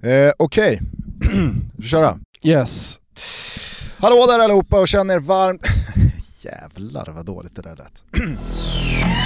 Eh, Okej, vi köra. Yes. Hallå där allihopa och känn er varmt... Jävlar vad dåligt det där lät.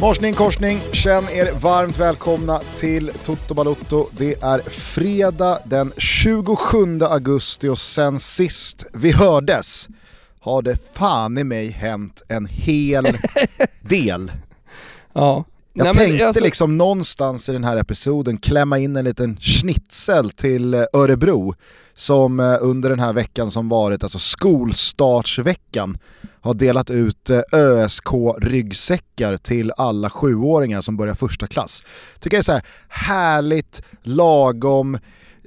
Morsning korsning, känn er varmt välkomna till Toto Balotto. Det är fredag den 27 augusti och sen sist vi hördes har det fan i mig hänt en hel del. Ja. Jag Nej, tänkte alltså- liksom någonstans i den här episoden klämma in en liten schnitzel till eh, Örebro som eh, under den här veckan som varit, alltså skolstartsveckan, har delat ut eh, ÖSK-ryggsäckar till alla sjuåringar som börjar första klass. Tycker jag är så här härligt, lagom,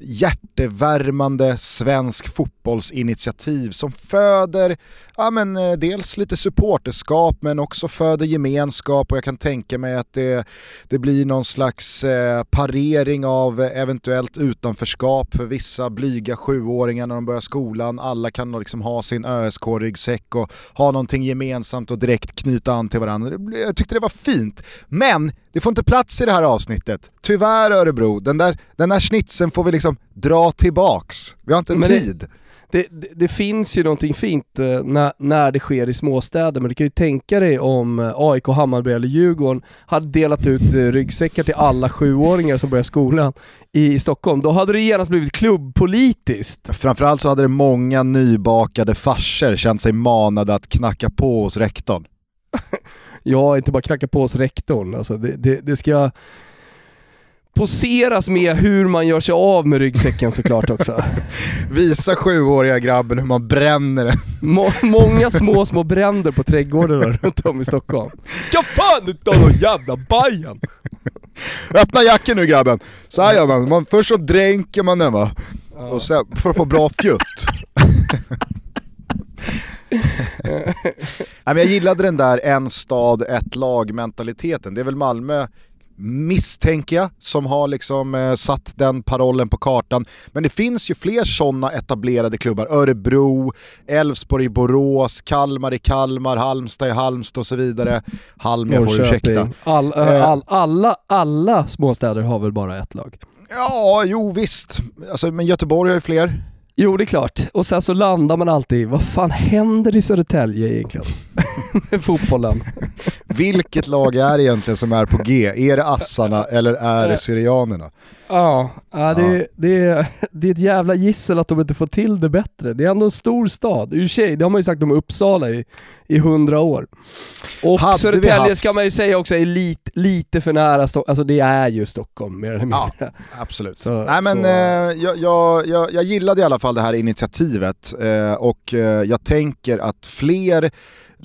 hjärtevärmande svensk fotbollsinitiativ som föder ja, men, eh, dels lite supporterskap men också föder gemenskap och jag kan tänka mig att det, det blir någon slags eh, parering av eventuellt utanförskap för vissa blyga sjuåringar när de börjar skolan. Alla kan då liksom ha sin ÖSK-ryggsäck och ha någonting gemensamt och direkt knyta an till varandra. Jag tyckte det var fint. Men det får inte plats i det här avsnittet. Tyvärr Örebro, den där, den där schnitzeln får vi liksom dra tillbaks. Vi har inte Men tid. Det, det, det finns ju någonting fint eh, när, när det sker i småstäder, men du kan ju tänka dig om eh, AIK, Hammarby eller Djurgården hade delat ut eh, ryggsäckar till alla sjuåringar som börjar skolan i, Stockholm. Då hade det genast blivit klubbpolitiskt. Framförallt så hade det många nybakade farsor känt sig manade att knacka på hos rektorn. Ja, inte bara knacka på hos rektorn. Alltså det, det, det ska poseras med hur man gör sig av med ryggsäcken såklart också. Visa sjuåriga grabben hur man bränner den. Må, många små, små bränder på trädgårdarna runt om i Stockholm. Ska fan inte ha någon jävla Bajan! Öppna jacken nu grabben! Så här gör man, man först så dränker man den va, och sen, för att få bra fjutt. Nej, men jag gillade den där en stad, ett lag mentaliteten. Det är väl Malmö misstänker jag, som har liksom eh, satt den parollen på kartan. Men det finns ju fler sådana etablerade klubbar. Örebro, Elfsborg i Borås, Kalmar i Kalmar, Halmstad i Halmstad och så vidare. Halm, jag får ursäkta. All, Eh. all, alla, alla småstäder har väl bara ett lag? Ja, jo visst. Alltså, men Göteborg har ju fler. Jo det är klart, och sen så landar man alltid, vad fan händer i Södertälje egentligen? Med fotbollen. Vilket lag är det egentligen som är på G? Är det Assarna eller är det Syrianerna? Ja, ja, det, Det, är, det är ett jävla gissel att de inte får till det bättre. Det är ändå en stor stad. I sig, det har man ju sagt om Uppsala i, i hundra år. Och Hade Södertälje ska man ju säga också är lite, lite för nära Stockholm, alltså det är ju Stockholm mer eller mindre. Ja, absolut. Så- Nej men så- eh, jag, jag, jag, jag gillade i alla fall det här initiativet eh, och eh, jag tänker att fler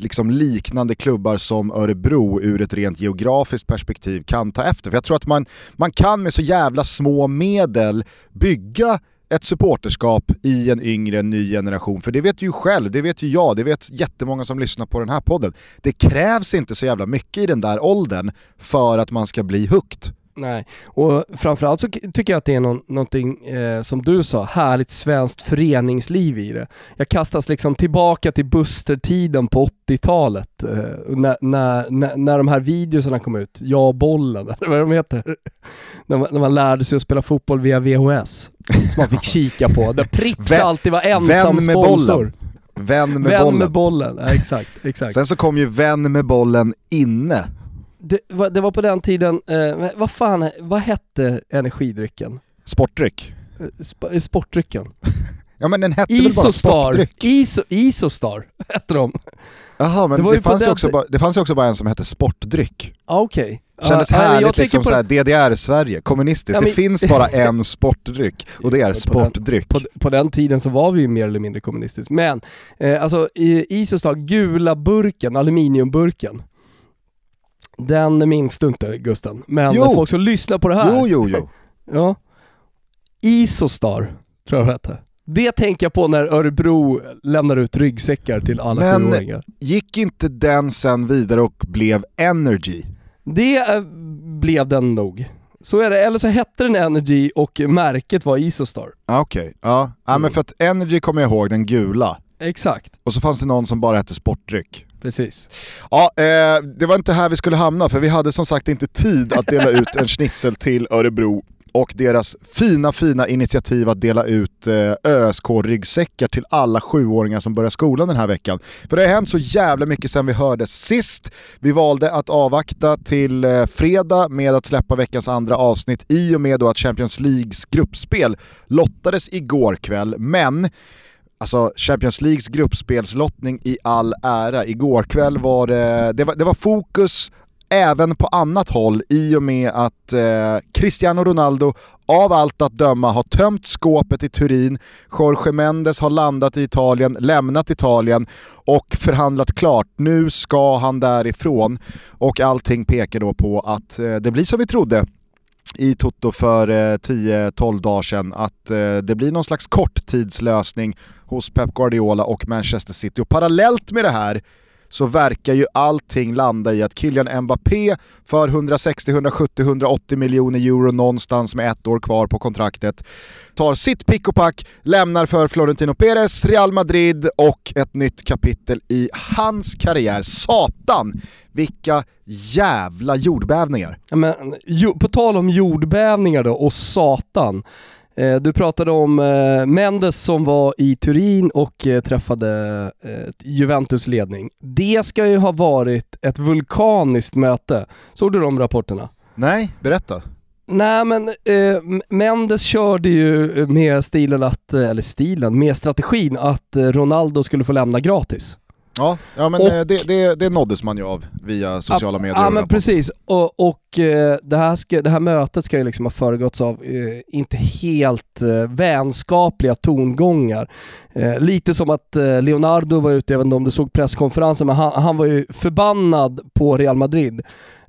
liksom liknande klubbar som Örebro ur ett rent geografiskt perspektiv kan ta efter. För jag tror att man, man kan med så jävla små medel bygga ett supporterskap i en yngre, ny generation. För det vet du ju själv, det vet ju jag, det vet jättemånga som lyssnar på den här podden. Det krävs inte så jävla mycket i den där åldern för att man ska bli hooked. Nej, och framförallt så tycker jag att det är någon, någonting, eh, som du sa, härligt svenskt föreningsliv i det. Jag kastas liksom tillbaka till Buster-tiden på 80-talet, eh, när, när, när, när de här videorna kom ut, Jag och bollen, eller vad de heter. När man, när man lärde sig att spela fotboll via VHS, som man fick kika på. Där Pripps Vän- alltid var ensam vän med sponsor. bollen. Vän med Vän bollen. med bollen, ja, exakt, exakt. Sen så kom ju vän med bollen inne. Det, var- det var på den tiden, eh, vad fan, vad hette energidrycken? Sportdryck. Eh, Sp- eh, sportdrycken? Ja men den hette väl bara Isostar, sportdryck? Iso, Isostar hette de. Jaha men Det det, fanns ju den också bara, det fanns också bara en som hette sportdryck. Ah, Okej. Kändes Ah, nej, men härligt liksom såhär DDR-Sverige, kommunistiskt. Ja, men- Det finns bara en sportdryck och det är På den- sportdryck. På, på den tiden så var vi ju mer eller mindre kommunistiskt. Men, eh, alltså Isostar, gula burken, aluminiumburken. Den minns du inte Gusten, men Jo. folk som lyssnar på det här. Jo jo jo. Ja. Isostar, tror jag det hette. Det tänker jag på när Örebro lämnar ut ryggsäckar till alla Men- sjuåringar. Gick inte den sen vidare och blev Energy? Det eh, blev den nog. Så är det, eller så hette den Energy och märket var Isostar. Ah, Okej, ja. ja Mm. men för att Energy kommer jag ihåg, den gula. Exakt, Och så fanns det någon som bara hette Sportdryck. Precis. Ja, eh, det var inte här vi skulle hamna för vi hade som sagt inte tid att dela ut en schnitzel till Örebro och deras fina, fina initiativ att dela ut eh, ÖSK-ryggsäckar till alla sjuåringar som börjar skolan den här veckan. För det har hänt så jävla mycket sen vi hördes sist. Vi valde att avvakta till eh, fredag med att släppa veckans andra avsnitt i och med då att Champions Leagues gruppspel lottades igår kväll, men Alltså Champions Leagues gruppspelslottning i all ära. Igår kväll var det, det var, det var fokus även på annat håll i och med att eh, Cristiano Ronaldo av allt att döma har tömt skåpet i Turin, Jorge Mendes har landat i Italien, lämnat Italien och förhandlat klart. Nu ska han därifrån och allting pekar då på att eh, det blir som vi trodde i Toto för eh, 10-12 dagar sedan att eh, det blir någon slags korttidslösning hos Pep Guardiola och Manchester City. Och parallellt med det här så verkar ju allting landa i att Kylian Mbappé för 160, 170, 180 miljoner euro någonstans med ett år kvar på kontraktet tar sitt pick och pack, lämnar för Florentino Perez, Real Madrid och ett nytt kapitel i hans karriär. Satan! Vilka jävla jordbävningar! Ja, men, på tal om jordbävningar då och satan. Eh, du pratade om eh, Mendes som var i Turin och eh, träffade Juventus ledning. Det ska ju ha varit ett vulkaniskt möte. Såg du de rapporterna? Nej, berätta. Nej men eh, Mendes körde ju med stilen att, eller stilen, med strategin att Ronaldo skulle få lämna gratis. Ja, ja men Och- eh, det, det, det nåddes man ju av via sociala medier. Ja men precis, och, och eh, det, här ska, det här mötet ska ju liksom ha föregåtts av eh, inte helt eh, vänskapliga tongångar. Eh, lite som att eh, Leonardo var ute, inte om du såg presskonferensen, men han, han var ju förbannad på Real Madrid.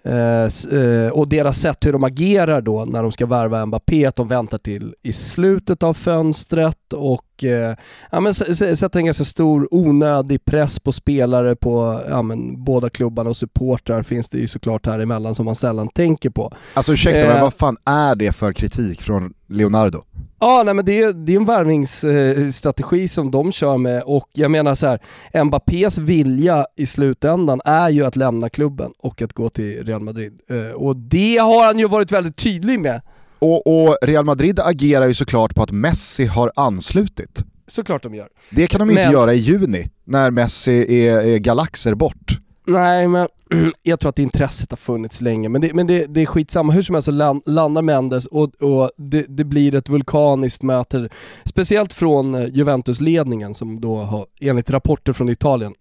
Eh, eh, och deras sätt hur de agerar då när de ska värva Mbappé, att de väntar till i slutet av fönstret och eh, ja, men sätter en ganska stor onödig press på spelare på ja, men, båda klubbarna och supportrar finns det ju såklart här emellan som man sällan tänker på. Alltså ursäkta, Eh. men vad fan är det för kritik från Leonardo? Ja, nej men det är, det är en värvningsstrategi som de kör med och jag menar så här, Mbappés vilja i slutändan är ju att lämna klubben och att gå till Real Madrid. Eh, Och det har han ju varit väldigt tydlig med. Och, och Real Madrid agerar ju såklart på att Messi har anslutit. Såklart de gör. Det kan de inte Men- göra i juni, när Messi är, är galaxer bort. Nej, men jag tror att intresset har funnits länge, men det, men det, det är skitsamma. Hur som helst så landar Mendes och, och det, det blir ett vulkaniskt möte. Speciellt från eh, Juventus-ledningen som då har, enligt rapporter från Italien,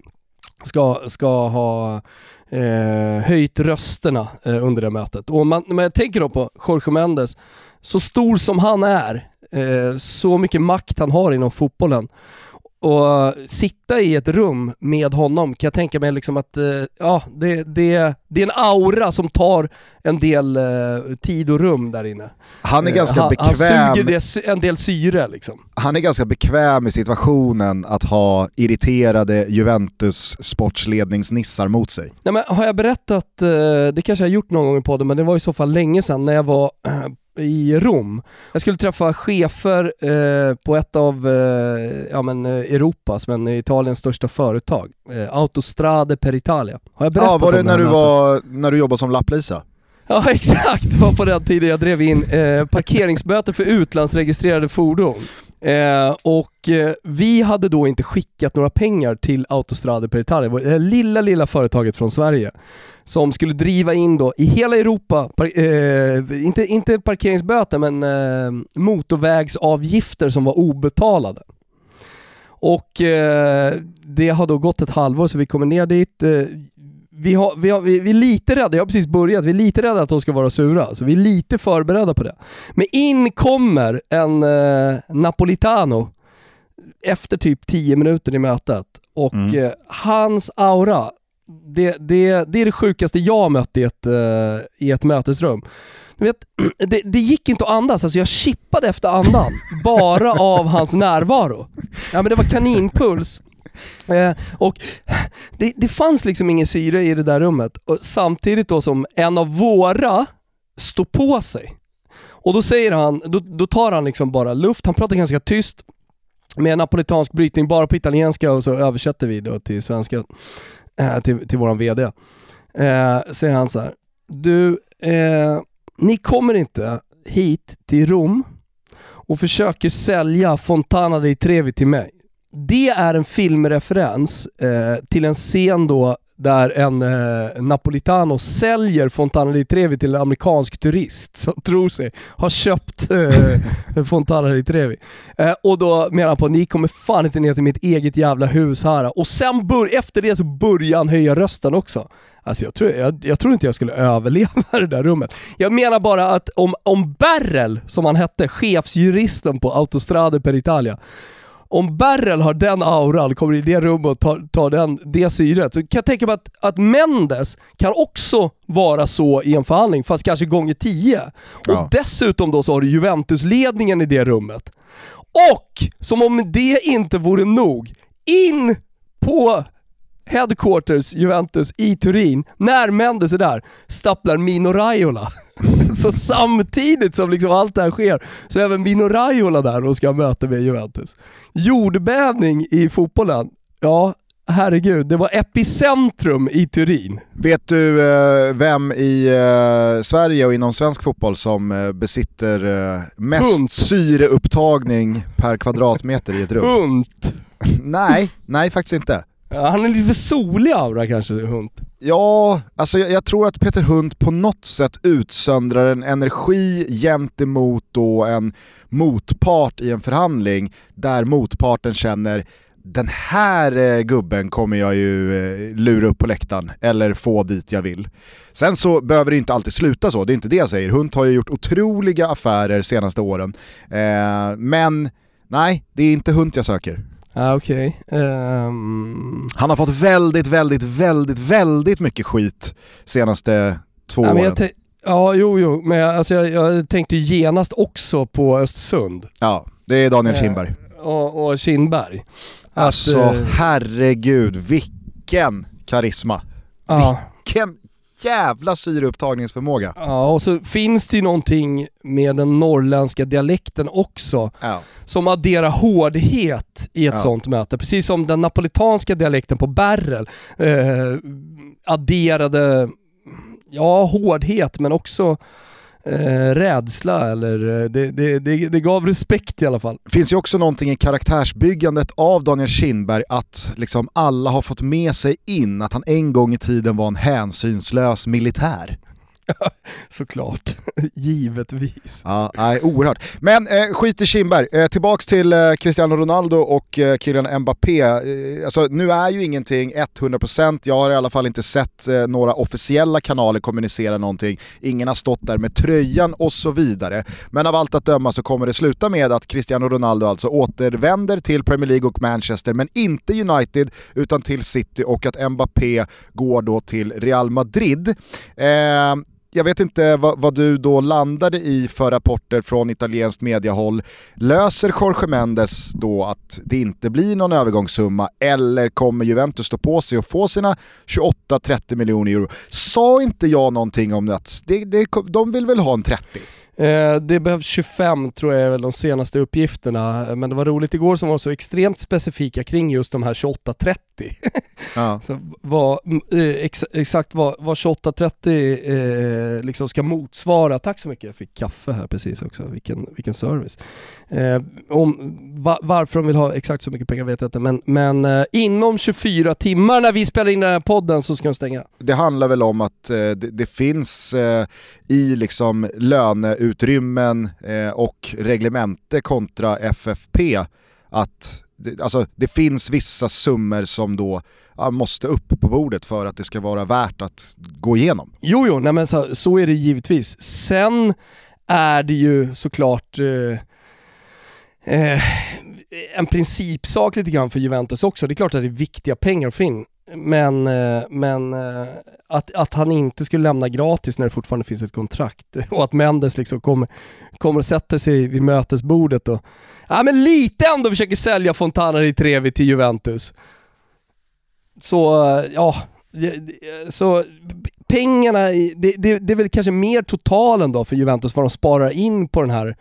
ska, ska ha eh, höjt rösterna eh, under det mötet. Och man, men jag tänker då på Jorge Mendes, så stor som han är, eh, så mycket makt han har inom fotbollen, och sitta i ett rum med honom kan jag tänka mig liksom att, eh, ja, det, det, det är en aura som tar en del eh, tid och rum där inne. Han är Eh, ganska han, Han bekväm suger det, en del syre liksom. han är ganska bekväm i situationen att ha irriterade Juventus sportsledningsnissar mot sig. Nej, men har jag berättat, det kanske jag har gjort någon gång i podden, men det var i så fall länge sedan när jag var i Rom. Jag skulle träffa chefer eh, på ett av eh, ja, men, eh, Europas, men Italiens största företag. Eh, Autostrade per Italia. Har jag berättat Ja, var det om när här du, mötet? var, när du jobbade som lapplisa? Ja exakt, det var på den tiden jag drev in eh, parkeringsböter för utlandsregistrerade fordon. Eh, och eh, vi hade då inte skickat några pengar till Autostrade per Italia, det lilla, lilla företaget från Sverige som skulle driva in då i hela Europa, par, eh, inte, inte parkeringsböter men eh, motorvägsavgifter som var obetalade. Och eh, det har då gått ett halvår så vi kommer ner dit. Eh, vi, har, vi, har, vi, vi är lite rädda, jag har precis börjat, vi är lite rädda att de ska vara sura. Så vi är lite förberedda på det. Men in kommer en eh, Napolitano efter typ 10 minuter i mötet och Mm. eh, hans aura, det, det, det är det sjukaste jag mött i ett, eh, i ett mötesrum. Du vet, det, det gick inte att andas, alltså jag chippade efter andan bara av hans närvaro. Ja men det var kaninpuls. Eh, och det, det fanns liksom ingen syre i det där rummet, och samtidigt då som en av våra står på sig. Och då säger han, då, då tar han liksom bara luft, han pratar ganska tyst med napolitansk brytning bara på italienska och så översätter vi då till svenska, eh, till, till våran VD. Eh, säger han så här, du, eh, ni kommer inte hit till Rom och försöker sälja Fontana di Trevi till mig. Det är en filmreferens eh, till en scen då där en eh, Napolitano säljer Fontana di Trevi till en amerikansk turist som tror sig ha köpt eh, Fontana di Trevi. Eh, och då menar han på ni kommer fan inte ner till mitt eget jävla hus här. Och sen bör, efter det så börjar han höja rösten också. Alltså jag tror, jag, jag tror inte jag skulle överleva det där rummet. Jag menar bara att om, om Berrel, som han hette, chefsjuristen på Autostrade per Italia, om Berrel har den auran, kommer i det rummet och tar, tar den, det syret, så kan jag tänka mig att, att Mendes kan också vara så i en förhandling, fast kanske gånger tio. Och Ja. dessutom då så har du Juventus-ledningen i det rummet. Och, som om det inte vore nog, in på headquarters Juventus i Turin, när Mendes är där, stapplar Mino Raiola. så samtidigt som liksom allt det här sker, så är även Mino Raiola där och ska ha möte med Juventus. Jordbävning i fotbollen, ja herregud, det var epicentrum i Turin. Vet du eh, vem i eh, Sverige och inom svensk fotboll som eh, besitter mest Hunt. syreupptagning per kvadratmeter i ett rum? Hunt. nej, nej faktiskt inte. Ja, han är lite för solig aura kanske, Hunt. Ja, alltså jag, jag tror att Peter Hunt på något sätt utsöndrar en energi gentemot då en motpart i en förhandling där motparten känner den här eh, gubben kommer jag ju eh, lura upp på läktaren eller få dit jag vill. Sen så behöver det inte alltid sluta så, det är inte det jag säger. Hunt har ju gjort otroliga affärer senaste åren. Eh, men nej, det är inte Hunt jag söker. Ja, okej. Ehm, Han har fått väldigt, väldigt, väldigt, väldigt mycket skit senaste två men åren. ja, jo, jo, men jag, alltså, jag, jag tänkte genast också på Östersund Ja, det är Daniel Eh, Kindberg. och, och Kindberg. Alltså eh, herregud, vilken karisma. ja, Vilken jävla syreupptagningsförmåga. ja, och så finns det ju någonting med den norrländska dialekten också Ja. som adderar hårdhet i ett Ja. sånt möte. Precis som den napolitanska dialekten på Berrel eh, adderade, ja, hårdhet men också eh, rädsla eller eh, det, det, det, det gav respekt i alla fall. finns ju också någonting i karaktärsbyggandet av Daniel Kindberg att liksom alla har fått med sig in att han en gång i tiden var en hänsynslös militär. Såklart, givetvis. Ja, nej, oerhört. Men eh, skit i Kindberg, eh, tillbaks till eh, Cristiano Ronaldo och eh, Kylian Mbappé. Eh, alltså, nu är ju ingenting 100%, jag har i alla fall inte sett eh, några officiella kanaler kommunicera någonting. Ingen har stått där med tröjan och så vidare. Men av allt att döma så kommer det sluta med att Cristiano Ronaldo alltså återvänder till Premier League och Manchester, men inte United utan till City och att Mbappé går då till Real Madrid. Eh, jag vet inte vad, vad du då landade i för rapporter från italienskt mediahåll. Löser Jorge Mendes då att det inte blir någon övergångssumma eller kommer Juventus stå på sig och få sina 28-30 miljoner euro? Sa inte jag någonting om att det, det, de vill väl ha en 30? Eh, det behövs 25 tror jag är väl de senaste uppgifterna, men det var roligt igår som var så extremt specifika kring just de här 28-30. Ja. Så vad, eh, ex, exakt vad, vad 28-30 eh, liksom ska motsvara. Tack så mycket, jag fick kaffe här precis också, vilken, vilken service. Eh, om, va, varför de vill ha exakt så mycket pengar vet jag inte, men, men eh, inom 24 timmar när vi spelar in den här podden så ska de stänga. Det handlar väl om att eh, det, det finns i liksom löneutrymmen eh, och reglemente kontra FFP att det, alltså, det finns vissa summor som då ja, måste upp på bordet för att det ska vara värt att gå igenom. Jo, jo, nej men så, så är det givetvis. Sen är det ju såklart eh, eh, en principsak lite grann för Juventus också. Det är klart att det är viktiga pengar att få in men, eh, men eh, att, att han inte skulle lämna gratis när det fortfarande finns ett kontrakt och att Mendes liksom kommer, kommer och sätter sig vid mötesbordet och ja men lite ändå försöker sälja Fontana di Trevi till Juventus. Så eh, ja, så pengarna, det, det, det är väl kanske mer totalen då för Juventus vad de sparar in på den här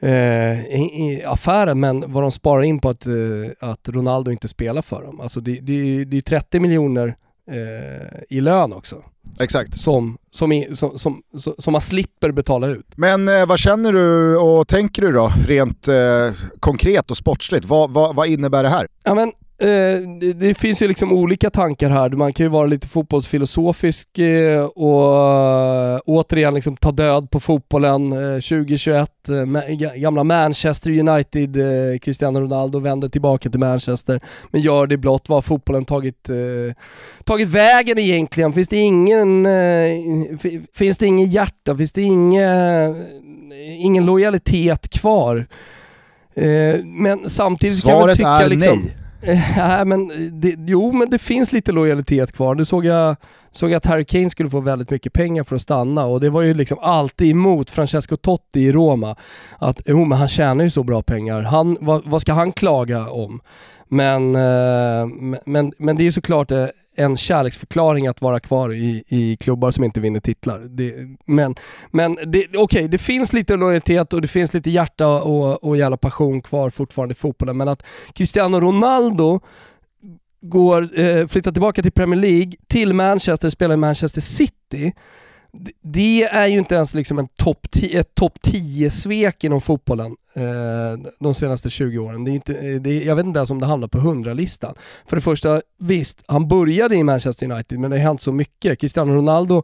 eh, i, affären, men vad de sparar in på att, eh, att Ronaldo inte spelar för dem. Alltså det, det, det är 30 miljoner eh, i lön också. Exakt. Som, som, i, som, som, som, man slipper betala ut. Men eh, vad känner du och tänker du då, rent eh, konkret och sportsligt? Vad, vad, vad innebär det här? Ja, men, det, det, finns ju liksom olika tankar här. Man kan ju vara lite fotbollsfilosofisk eh, och uh, återigen liksom ta död på fotbollen. 2021, gamla Manchester United, Cristiano Ronaldo vänder tillbaka till Manchester, men gör det blott. Vad har fotbollen tagit, tagit vägen egentligen? Finns det ingen, finns det ingen hjärta? Finns det inge, ingen lojalitet kvar? men samtidigt Svaret kan jag tycka är liksom, nej. Eh, nej, men det, jo, men det finns lite lojalitet kvar. Nu såg jag, såg jag att Harry Kane skulle få väldigt mycket pengar för att stanna och det var ju liksom alltid emot Francesco Totti i Roma. Att jo, men han tjänar ju så bra pengar. Han, vad, vad ska han klaga om? Men, eh, men, men det är ju såklart eh, en kärleksförklaring att vara kvar i, i klubbar som inte vinner titlar. Det, men men okej, okay, det finns lite lojalitet och det finns lite hjärta och, och jävla passion kvar fortfarande i fotbollen, men att Cristiano Ronaldo går, eh, flyttar tillbaka till Premier League, till Manchester, spelar i Manchester City, det är ju inte ens liksom en top ett topp 10-svek inom fotbollen eh, de senaste 20 åren. Det är inte, det är, jag vet inte ens om det hamnar på 100-listan. För det första, visst, han började i Manchester United men det har hänt så mycket. Cristiano Ronaldo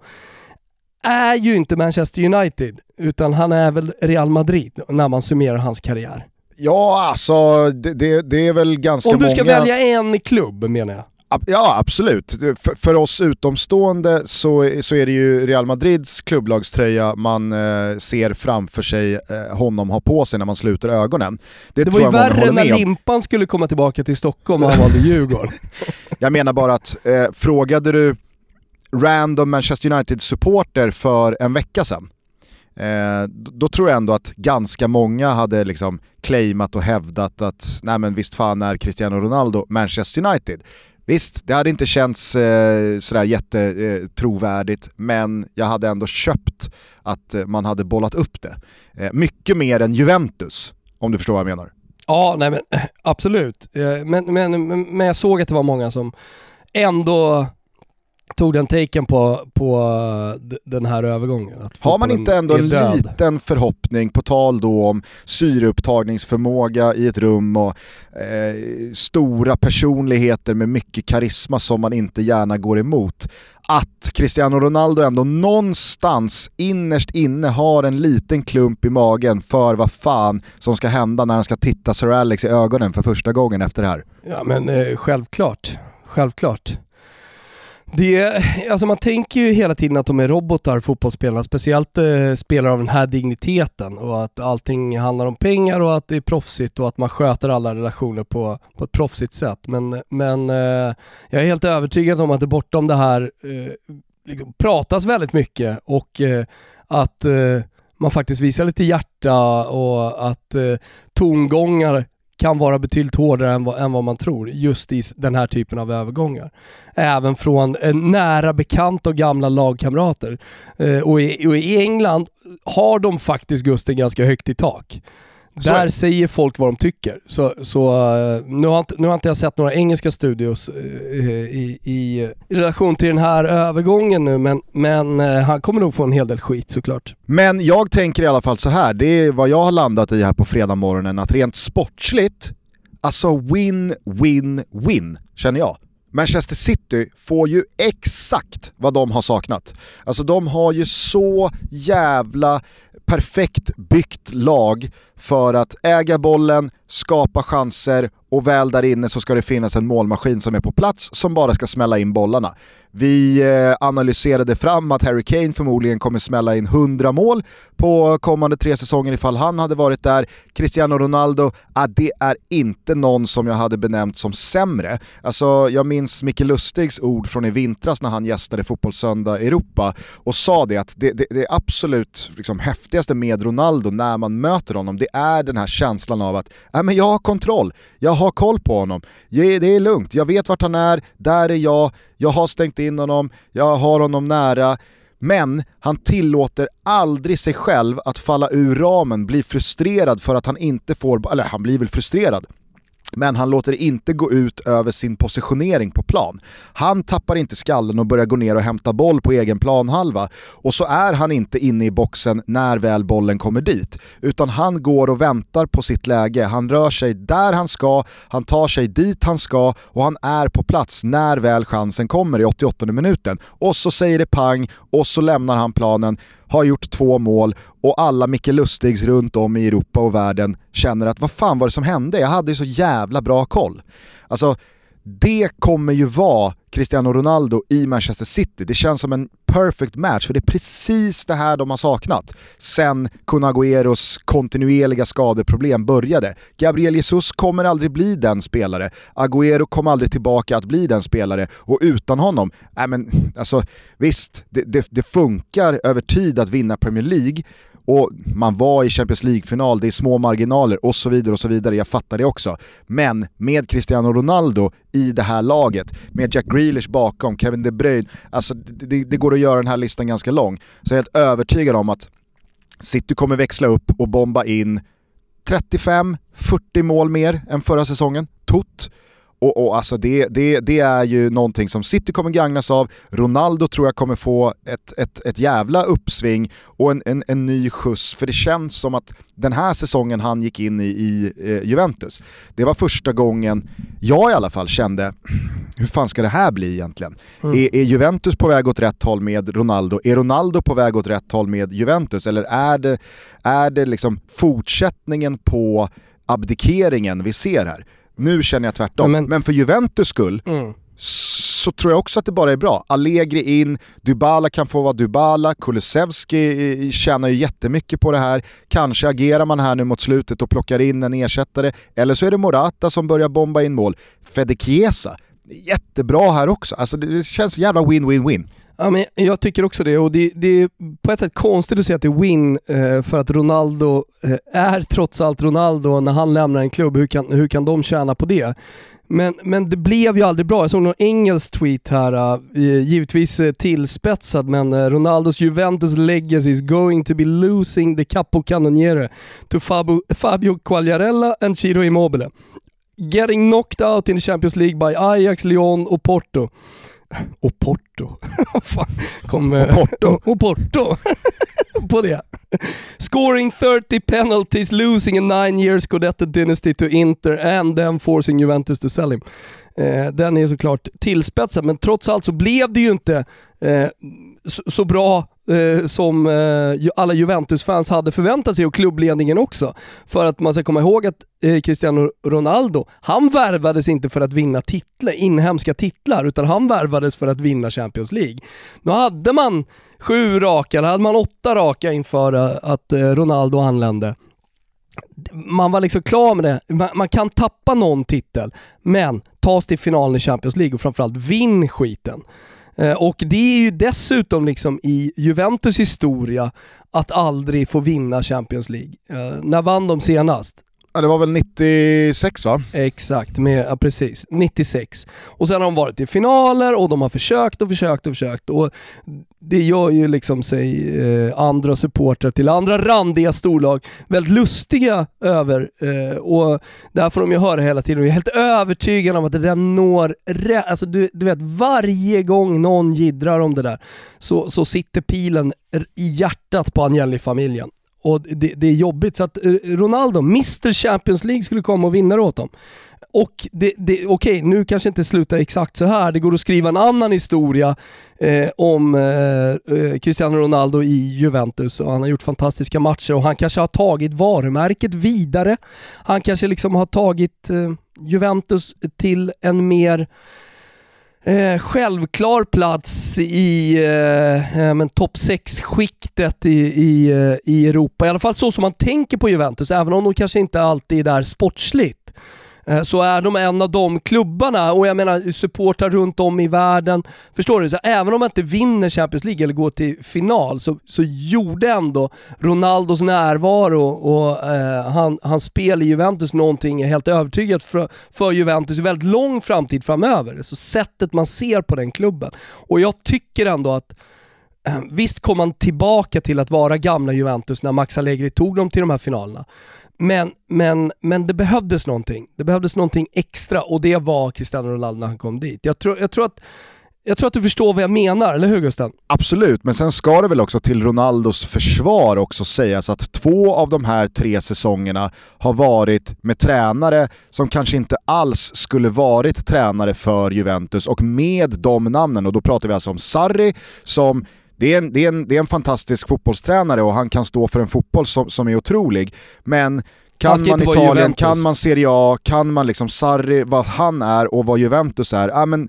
är ju inte Manchester United, utan han är väl Real Madrid när man summerar hans karriär. Ja, alltså det, det, det är väl ganska många... Om du ska många... välja en klubb menar jag. Ja absolut. För, för, oss utomstående så, så är det ju Real Madrids klubblagströja man eh, ser framför sig eh, honom ha på sig när man sluter ögonen. Det, det var ju värre när Limpan skulle komma tillbaka till Stockholm och han valde Djurgården. Jag menar bara att, eh, frågade du random Manchester United-supporter för en vecka sedan, Eh, då tror jag ändå att ganska många hade liksom claimat och hävdat att nej men visst fan är Cristiano Ronaldo Manchester United. Visst, det hade inte känts eh, sådär jättetrovärdigt, eh, men jag hade ändå köpt att eh, man hade bollat upp det. Eh, mycket mer än Juventus, om du förstår vad jag menar. Ja, nej men eh, absolut. Eh, men, men, men jag såg att det var många som ändå tog den taken på, på den här övergången. Har man inte ändå en liten förhoppning, på tal då om syreupptagningsförmåga i ett rum och eh, stora personligheter med mycket karisma som man inte gärna går emot, att Cristiano Ronaldo ändå någonstans innerst inne har en liten klump i magen för vad fan som ska hända när han ska titta Sir Alex i ögonen för första gången efter det här. Ja men eh, självklart, självklart. Det, alltså man tänker ju hela tiden att de är robotar, fotbollsspelarna, speciellt eh, spelare av den här digniteten och att allting handlar om pengar och att det är proffsigt och att man sköter alla relationer på, på ett proffsigt sätt. Men, men eh, jag är helt övertygad om att det bortom det här eh, liksom pratas väldigt mycket och eh, att eh, man faktiskt visar lite hjärta och att eh, tongångar kan vara betydligt hårdare än vad, än vad man tror just i den här typen av övergångar. Även från eh, nära bekanta och gamla lagkamrater. Eh, och, i, och, i, England har de faktiskt Gusten ganska högt i tak. Där säger folk vad de tycker. Så, så eh, nu, har inte, nu har inte jag sett några engelska studios uh, i, i, relation till den här övergången nu, men, men han kommer nog få en hel del skit såklart. Men jag tänker i alla fall så här, det är vad jag har landat i här på fredag morgonen att rent sportsligt, alltså win, win, win, känner jag. Manchester City får ju exakt vad de har saknat. Alltså de har ju så jävla perfekt byggt lag för att äga bollen, skapa chanser och väl där inne så ska det finnas en målmaskin som är på plats som bara ska smälla in bollarna. Vi eh, analyserade fram att Harry Kane förmodligen kommer smälla in 100 mål på kommande tre säsonger ifall han hade varit där. Cristiano Ronaldo, ah, det är inte någon som jag hade benämnt som sämre. Alltså, jag minns Micke Lustigs ord från i vintras när han gästade Fotbollssöndag Europa och sa det att det, det, det absolut liksom, häftigaste med Ronaldo när man möter honom, det är den här känslan av att ah, men jag har kontroll, jag har koll på honom, det är lugnt, jag vet vart han är, där är jag, jag har stängt in honom, jag har honom nära, men han tillåter aldrig sig själv att falla ur ramen, bli frustrerad för att han inte får, eller han blir väl frustrerad, men han låter det inte gå ut över sin positionering på plan. Han tappar inte skallen och börjar gå ner och hämta boll på egen planhalva och så är han inte inne i boxen när väl bollen kommer dit. Utan han går och väntar på sitt läge, han rör sig där han ska, han tar sig dit han ska och han är på plats när väl chansen kommer i 88 minuten. Och så säger det pang och så lämnar han planen har gjort två mål och alla Micke Lustigs runt om i Europa och världen känner att vad fan var det som hände? Jag hade ju så jävla bra koll. Alltså, det kommer ju vara Cristiano Ronaldo i Manchester City. Det känns som en perfect match, för det är precis det här de har saknat sen Kun Agüeros kontinuerliga skadeproblem började. Gabriel Jesus kommer aldrig bli den spelare, Agüero kommer aldrig tillbaka att bli den spelare och utan honom, äh men, alltså, visst, det, det, det funkar över tid att vinna Premier League, och man var i Champions League-final, det är små marginaler och så vidare och så vidare, jag fattar det också. Men med Cristiano Ronaldo i det här laget, med Jack Grealish bakom, Kevin De Bruyne, alltså det, det går att göra den här listan ganska lång. Så jag är helt övertygad om att City kommer växla upp och bomba in 35-40 mål mer än förra säsongen, tot. Och, och alltså det, det, det, är ju någonting som City kommer gagnas av, Ronaldo tror jag kommer få ett, ett, ett jävla uppsving och en, en, en ny skjuts, för det känns som att den här säsongen han gick in i, i eh, Juventus, det var första gången jag i alla fall kände, hur fan ska det här bli egentligen? Mm. Är, är, Juventus på väg åt rätt håll med Ronaldo? Är Ronaldo på väg åt rätt håll med Juventus? Eller är det, är det liksom fortsättningen på abdikeringen vi ser här? Nu känner jag tvärtom. Men, men för Juventus skull mm. så tror jag också att det bara är bra. Allegri in, Dybala kan få vara Dybala, Kulusevski tjänar ju jättemycket på det här. Kanske agerar man här nu mot slutet och plockar in en ersättare. Eller så är det Morata som börjar bomba in mål. Fede Chiesa, jättebra här också. Alltså det känns jävla win-win-win. Ja, men jag tycker också det och det, det, är på ett sätt konstigt att säga att det är win eh, för att Ronaldo eh, är trots allt Ronaldo när han lämnar en klubb. Hur kan, hur kan de tjäna på det? Men, men det blev ju aldrig bra. Jag såg någon engelsk tweet här, eh, givetvis tillspetsad, men Ronaldos Juventus legacy is going to be losing the capo cannoniere to Fabio, Fabio Quagliarella and Ciro Immobile. Getting knocked out in the Champions League by Ajax, Lyon och Porto. Och Porto. Kom, och Porto. och Porto. på det. Scoring 30 penalties, losing a nine years Scudetto dynasty to Inter and then forcing Juventus to sell him. Eh, den är såklart tillspetsad, men trots allt så blev det ju inte eh, så, så, bra eh, som eh, alla Juventus-fans hade förväntat sig och klubbledningen också. För att man ska komma ihåg att eh, Cristiano Ronaldo, han värvades inte för att vinna titlar, inhemska titlar, utan han värvades för att vinna Champions League. Nu hade man sju raka, eller hade man åtta raka inför eh, att eh, Ronaldo anlände man var liksom klar med det. Man, man, kan tappa någon titel, men ta sig till finalen i Champions League och framförallt vinn skiten. Eh, och det är ju dessutom liksom i Juventus historia att aldrig få vinna Champions League. Eh, när vann de senast? Ja, det var väl 96 va? Exakt, med, ja, precis. 96. Och sen har de varit i finaler och de har försökt och försökt och försökt. Och det gör ju liksom sig eh, andra supportrar till andra randiga storlag väldigt lustiga över. Eh, och där får de ju höra hela tiden. Och jag är helt övertygad om att det där når rätt. Alltså du, du vet, varje gång någon gidrar om det där så, så sitter pilen i hjärtat på Agnelli-familjen och det, det, är jobbigt. Så att eh, Ronaldo, Mr Champions League, skulle komma och vinna det åt dem och det, det, okej, nu kanske inte slutar exakt så här. Det går att skriva en annan historia eh, om eh, eh, Cristiano Ronaldo i Juventus och han har gjort fantastiska matcher och han kanske har tagit varumärket vidare. Han kanske liksom har tagit eh, Juventus till en mer Eh, självklar plats i eh, eh topp 6-skiktet i, i, eh, i Europa. I alla fall så som man tänker på Juventus, även om de kanske inte alltid är där sportsligt. Eh, så är de en av de klubbarna och jag menar supportrar runt om i världen. Förstår du? Så även om man inte vinner Champions League eller går till final så, så gjorde ändå Ronaldos närvaro och eh, han, hans spel i Juventus någonting helt övertygat för, för Juventus i väldigt lång framtid framöver. Så sättet man ser på den klubben. Och jag tycker ändå att eh, Visst kom man tillbaka till att vara gamla Juventus när Max Allegri tog dem till de här finalerna. Men, men, men det behövdes någonting. Det behövdes någonting extra och det var Cristiano Ronaldo när han kom dit. Jag tror, jag tror att jag tror att du förstår vad jag menar, eller hur Gusten? Absolut, men sen ska det väl också till Ronaldos försvar också sägas att två av de här tre säsongerna har varit med tränare som kanske inte alls skulle varit tränare för Juventus och med de namnen, och då pratar vi alltså om Sarri som det är, en, det, är en, det är en fantastisk fotbollstränare och han kan stå för en fotboll som, som är otrolig. Men kan man Italien, kan man Serie A, kan man liksom Sarri, vad han är och vad Juventus är, ja, men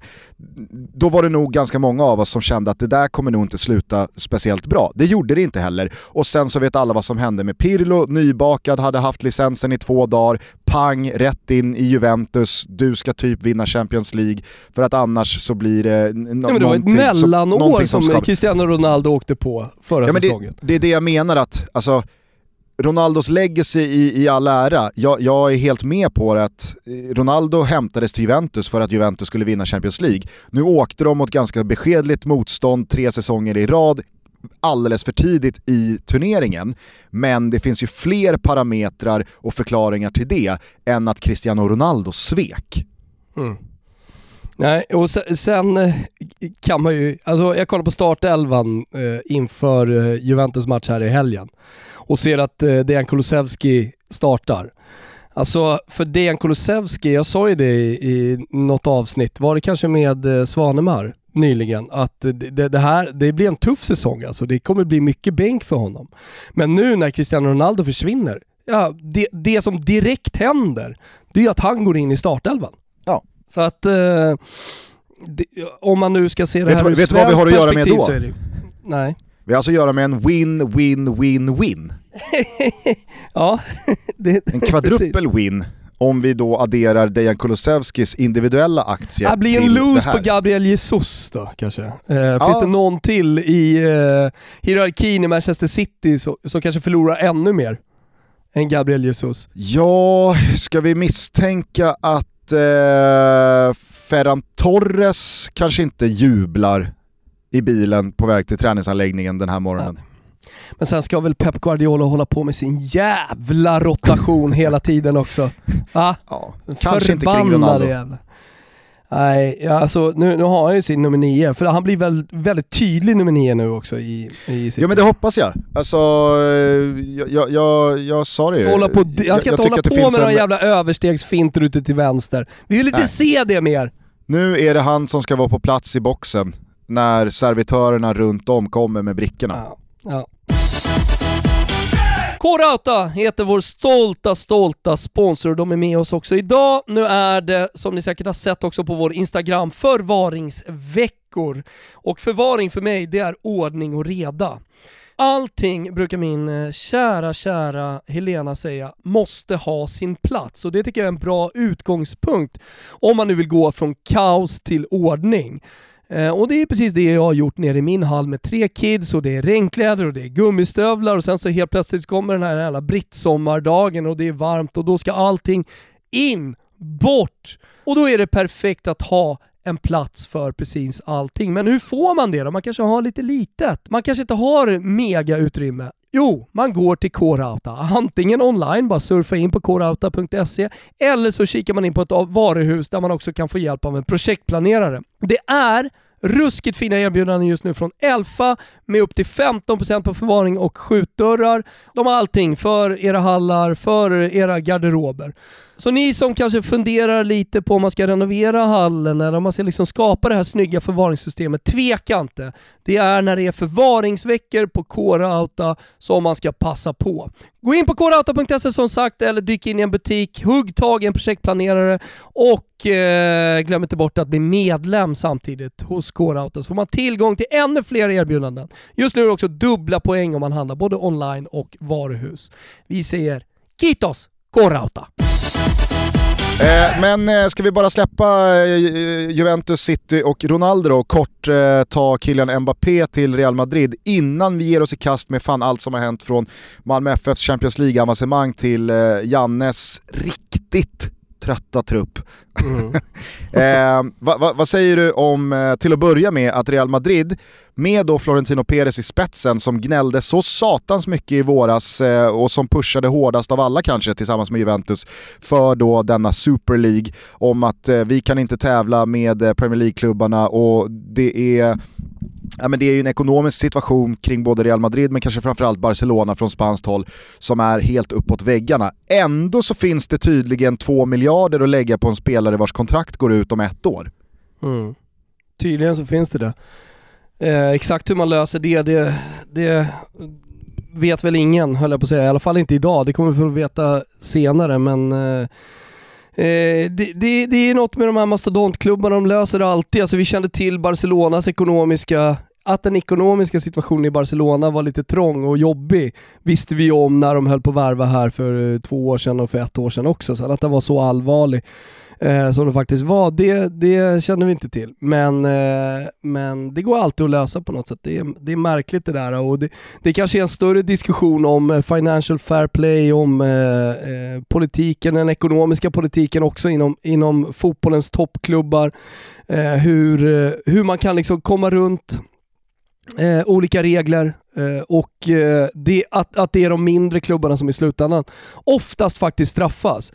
då var det nog ganska många av oss som kände att det där kommer nog inte sluta speciellt bra. Det gjorde det inte heller. Och sen så vet alla vad som hände med Pirlo, nybakad, hade haft licensen i två dagar, pang, rätt in i Juventus, du ska typ vinna Champions League, för att annars så blir det no men Det var ett mellanår som, som Cristiano Ronaldo åkte på förra ja, säsongen. Det, det är det jag menar att, alltså Ronaldos legacy i, i all ära, jag, jag, är helt med på det att eh, Ronaldo hämtades till Juventus för att Juventus skulle vinna Champions League. Nu åkte de mot ganska beskedligt motstånd tre säsonger i rad, alldeles för tidigt i turneringen. Men det finns ju fler parametrar och förklaringar till det än att Cristiano Ronaldo svek. Mm. Nej, och sen, sen, kan man ju, alltså jag kollar på startelvan eh, inför eh, Juventus match här i helgen och ser att eh, Dejan Kulusevski startar. Alltså för Dejan Kulusevski, jag sa ju det i, i något avsnitt, var det kanske med eh, Svanemar nyligen, att det, det, här, det blir en tuff säsong alltså. Det kommer bli mycket bänk för honom. Men nu när Cristiano Ronaldo försvinner, ja, det, det som direkt händer, det är att han går in i startelvan. Ja. Så att, eh, det, om man nu ska se det vet här ur Vet du vad vi har att göra med då? Nej. Vi har alltså att göra med en win, win, win, win. ja, det, En kvadruppel win om vi då adderar Dejan Kulusevskis individuella aktie Det blir en lose på Gabriel Jesus då kanske. Eh, ja. Finns det någon till i eh, hierarkin i Manchester City som kanske förlorar ännu mer än Gabriel Jesus? Ja, ska vi misstänka att eh, Ferran Torres kanske inte jublar i bilen på väg till träningsanläggningen den här morgonen. Ja. Men sen ska väl Pep Guardiola hålla på med sin jävla rotation hela tiden också. Va? Ja, kanske inte kring Ronaldo. Jävla. Nej, alltså, nu, nu har han ju sin nummer nio, för han blir väl väldigt tydlig nummer nio nu också i, i Ja men det hoppas jag. Alltså, jag, jag, jag, jag sa det ju. Hålla på, han ska inte hålla på med en... några jävla överstegsfinter ute till vänster. Vi vill inte Nej. se det mer! Nu är det han som ska vara på plats i boxen när servitörerna runt om kommer med brickorna. Ja, ja. K-Rauta heter vår stolta, stolta sponsor och de är med oss också idag. Nu är det, som ni säkert har sett också på vår Instagram, förvaringsveckor. Och förvaring för mig, det är ordning och reda. Allting, brukar min eh, kära, kära Helena säga, måste ha sin plats och det tycker jag är en bra utgångspunkt om man nu vill gå från kaos till ordning. Eh, och det är precis det jag har gjort nere i min hall med tre kids och det är regnkläder och det är gummistövlar och sen så helt plötsligt kommer den här jävla brittsommardagen och det är varmt och då ska allting in, bort! Och då är det perfekt att ha en plats för precis allting. Men hur får man det då? Man kanske har lite litet. Man kanske inte har mega utrymme. Jo, man går till K-Rauta. Antingen online, bara surfa in på krauta.se, eller så kikar man in på ett varuhus där man också kan få hjälp av en projektplanerare. Det är ruskigt fina erbjudanden just nu från Elfa med upp till 15% på förvaring och skjutdörrar. De har allting för era hallar, för era garderober. Så ni som kanske funderar lite på om man ska renovera hallen eller om man ska liksom skapa det här snygga förvaringssystemet, tveka inte. Det är när det är förvaringsveckor på Kårauta som man ska passa på. Gå in på kårauta.se som sagt eller dyk in i en butik, hugg tag i en projektplanerare och eh, glöm inte bort att bli medlem samtidigt hos Kårauta så får man tillgång till ännu fler erbjudanden. Just nu är det också dubbla poäng om man handlar både online och varuhus. Vi säger Kitos Kårauta! Eh, men eh, ska vi bara släppa eh, Juventus, City och Ronaldo och kort ta Kylian Mbappé till Real Madrid innan vi ger oss i kast med fan allt som har hänt från Malmö FFs Champions League-avancemang till Jannes riktigt trötta trupp. Mm. eh, vad va, va säger du om, eh, till att börja med, att Real Madrid med då Florentino Perez i spetsen som gnällde så satans mycket i våras eh, och som pushade hårdast av alla kanske tillsammans med Juventus för då denna Super League om att eh, vi kan inte tävla med eh, Premier League-klubbarna och det är ja, men det är ju en ekonomisk situation kring både Real Madrid men kanske framförallt Barcelona från spanskt håll som är helt uppåt väggarna. Ändå så finns det tydligen två miljarder att lägga på en spelare vars kontrakt går ut om ett år. Mm. Tydligen så finns det det. Eh, exakt hur man löser det, det, det vet väl ingen höll jag på att säga, i alla fall inte idag. Det kommer vi få veta senare men eh, Eh, det, det, det, är något med de här mastodontklubbarna, de löser det alltid. Alltså, vi kände till Barcelonas ekonomiska att den ekonomiska situationen i Barcelona var lite trång och jobbig visste vi om när de höll på att värva här för eh, två år sedan och för ett år sedan också. Så att den var så allvarlig eh, som det faktiskt var, det, det känner vi inte till. Men, eh, men det går alltid att lösa på något sätt. Det är, det är märkligt det där och det, det kanske är en större diskussion om eh, financial fair play, om eh, eh, politiken, den ekonomiska politiken också inom, inom fotbollens toppklubbar. Eh, hur, eh, hur man kan liksom komma runt Eh, olika regler eh, och eh, det, att, att det är de mindre klubbarna som i slutändan oftast faktiskt straffas.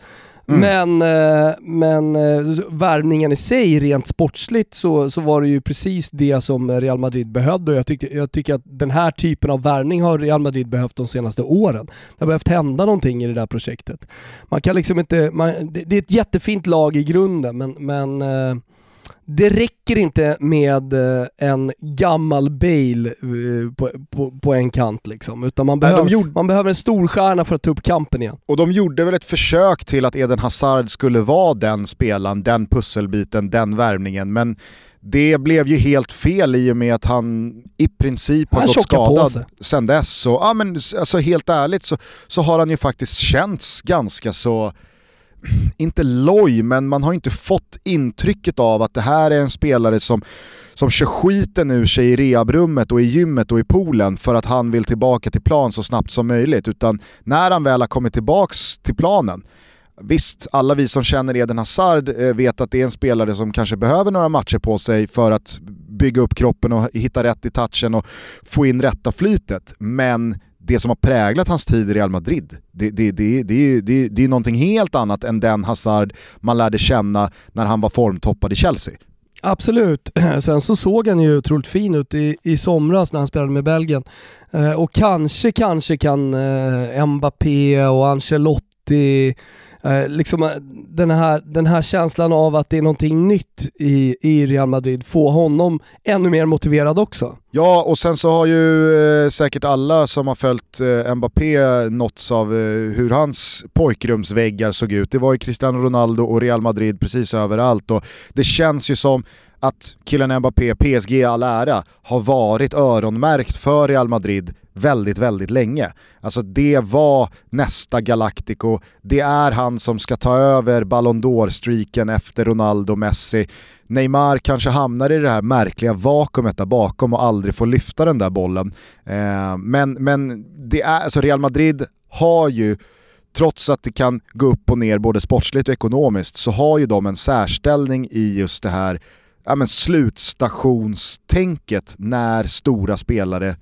Mm. Men, eh, men eh, värvningen i sig, rent sportsligt, så, så var det ju precis det som Real Madrid behövde och jag, tyckte, jag tycker att den här typen av värvning har Real Madrid behövt de senaste åren. Det har behövt hända någonting i det där projektet. Man kan liksom inte, man, det, det är ett jättefint lag i grunden men, men eh, det räcker inte med eh, en gammal Bale eh, på, på, på en kant liksom, utan man, behöver, Nej, gjorde... man behöver en storstjärna för att ta upp kampen igen. Och de gjorde väl ett försök till att Eden Hazard skulle vara den spelaren, den pusselbiten, den värvningen, men det blev ju helt fel i och med att han i princip har han gått skadad sen dess. Så, ja, men, alltså, helt ärligt så, så har han ju faktiskt känts ganska så inte loj, men man har inte fått intrycket av att det här är en spelare som, som kör skiten ur sig i rehabrummet och i gymmet och i poolen för att han vill tillbaka till plan så snabbt som möjligt. Utan när han väl har kommit tillbaks till planen, Visst, alla vi som känner Eden Hazard eh, vet att det är en spelare som kanske behöver några matcher på sig för att bygga upp kroppen och hitta rätt i touchen och få in rätta flytet. Men det som har präglat hans tid i Real Madrid, det, det, det, det, det, det är någonting helt annat än den Hazard man lärde känna när han var formtoppad i Chelsea. Absolut. Sen så såg han ju otroligt fin ut i, i somras när han spelade med Belgien. Eh, och kanske, kanske kan eh, Mbappé och Ancelotti eh, liksom eh, den här, den här känslan av att det är någonting nytt i, i Real Madrid få honom ännu mer motiverad också. Ja, och sen så har ju eh, säkert alla som har följt eh, Mbappé nåtts av eh, hur hans pojkrumsväggar såg ut. Det var ju Cristiano Ronaldo och Real Madrid precis överallt och det känns ju som att killen Mbappé, PSG i all ära, har varit öronmärkt för Real Madrid väldigt, väldigt länge. Alltså det var nästa Galactico, det är han som ska ta över Ballon d'Or-streaken efter Ronaldo Messi. Neymar kanske hamnar i det här märkliga vakuumet där bakom och aldrig får lyfta den där bollen. Eh, men men det är, alltså Real Madrid har ju trots att det kan gå upp och ner både sportsligt och ekonomiskt så har ju de en särställning i just det här ja, men slutstationstänket när stora spelare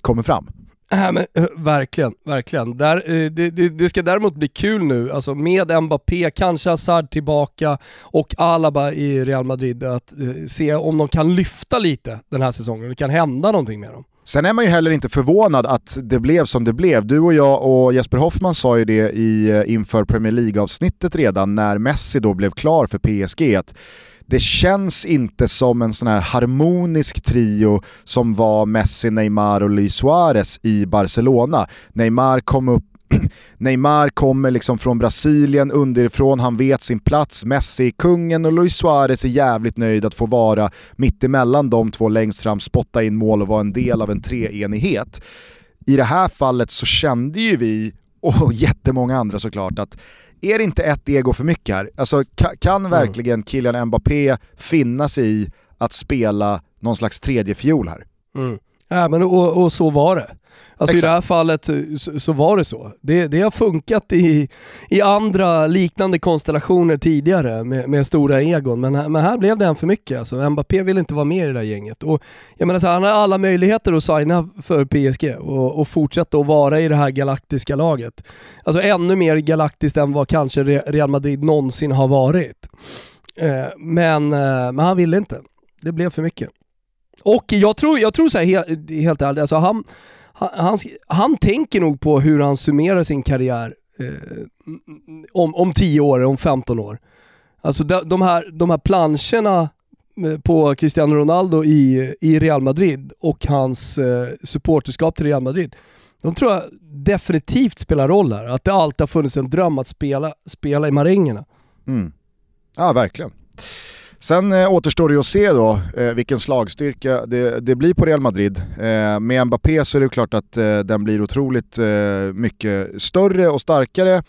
kommer fram. Äh, men, eh, verkligen, verkligen. Där, eh, det, det, det, ska däremot bli kul nu, alltså med Mbappé, kanske Hazard tillbaka och Alaba i Real Madrid, att eh, se om de kan lyfta lite den här säsongen, det kan hända någonting med dem. Sen är man ju heller inte förvånad att det blev som det blev. Du och jag och Jesper Hoffman sa ju det i, inför Premier League-avsnittet redan när Messi då blev klar för PSG. Att det känns inte som en sån här harmonisk trio som var Messi, Neymar och Luis Suarez i Barcelona. Neymar kom upp Neymar kommer liksom från Brasilien underifrån, han vet sin plats, Messi är kungen och Luis Suarez är jävligt nöjd att få vara mittemellan de två längst fram, spotta in mål och vara en del av en treenighet. I det här fallet så kände ju vi, och jättemånga andra såklart, att är det inte ett ego för mycket här? Alltså kan mm. verkligen Kylian Mbappé finna sig i att spela någon slags tredje fiol här? Mm. Ja, men och, och så var det. Alltså Exakt. i det här fallet så, så, var det så. Det, det har funkat i, i andra liknande konstellationer tidigare med, med stora egon, men, men här blev det en för mycket. Alltså, Mbappé vill inte vara med i det där gänget. Och, jag menar så här, han har alla möjligheter att signa för PSG och, och fortsätta att vara i det här galaktiska laget. Alltså ännu mer galaktiskt än vad kanske Real Madrid någonsin har varit. Eh, men, eh, men han ville inte. Det blev för mycket. Och jag tror, jag tror så här, helt, helt ärligt, alltså han, han, han, tänker nog på hur han summerar sin karriär eh, om, om 10 år, om 15 år. Alltså de, de, här, de här planscherna eh, på Cristiano Ronaldo i, i Real Madrid och hans eh, supporterskap till Real Madrid. De tror jag definitivt spelar roll här. Att det alltid har funnits en dröm att spela, spela i marängerna. Mm. Ja, verkligen. Sen eh, återstår det att se då eh, vilken slagstyrka det, det, blir på Real Madrid. Eh, med Mbappé så är det klart att eh, den blir otroligt eh, mycket större och starkare.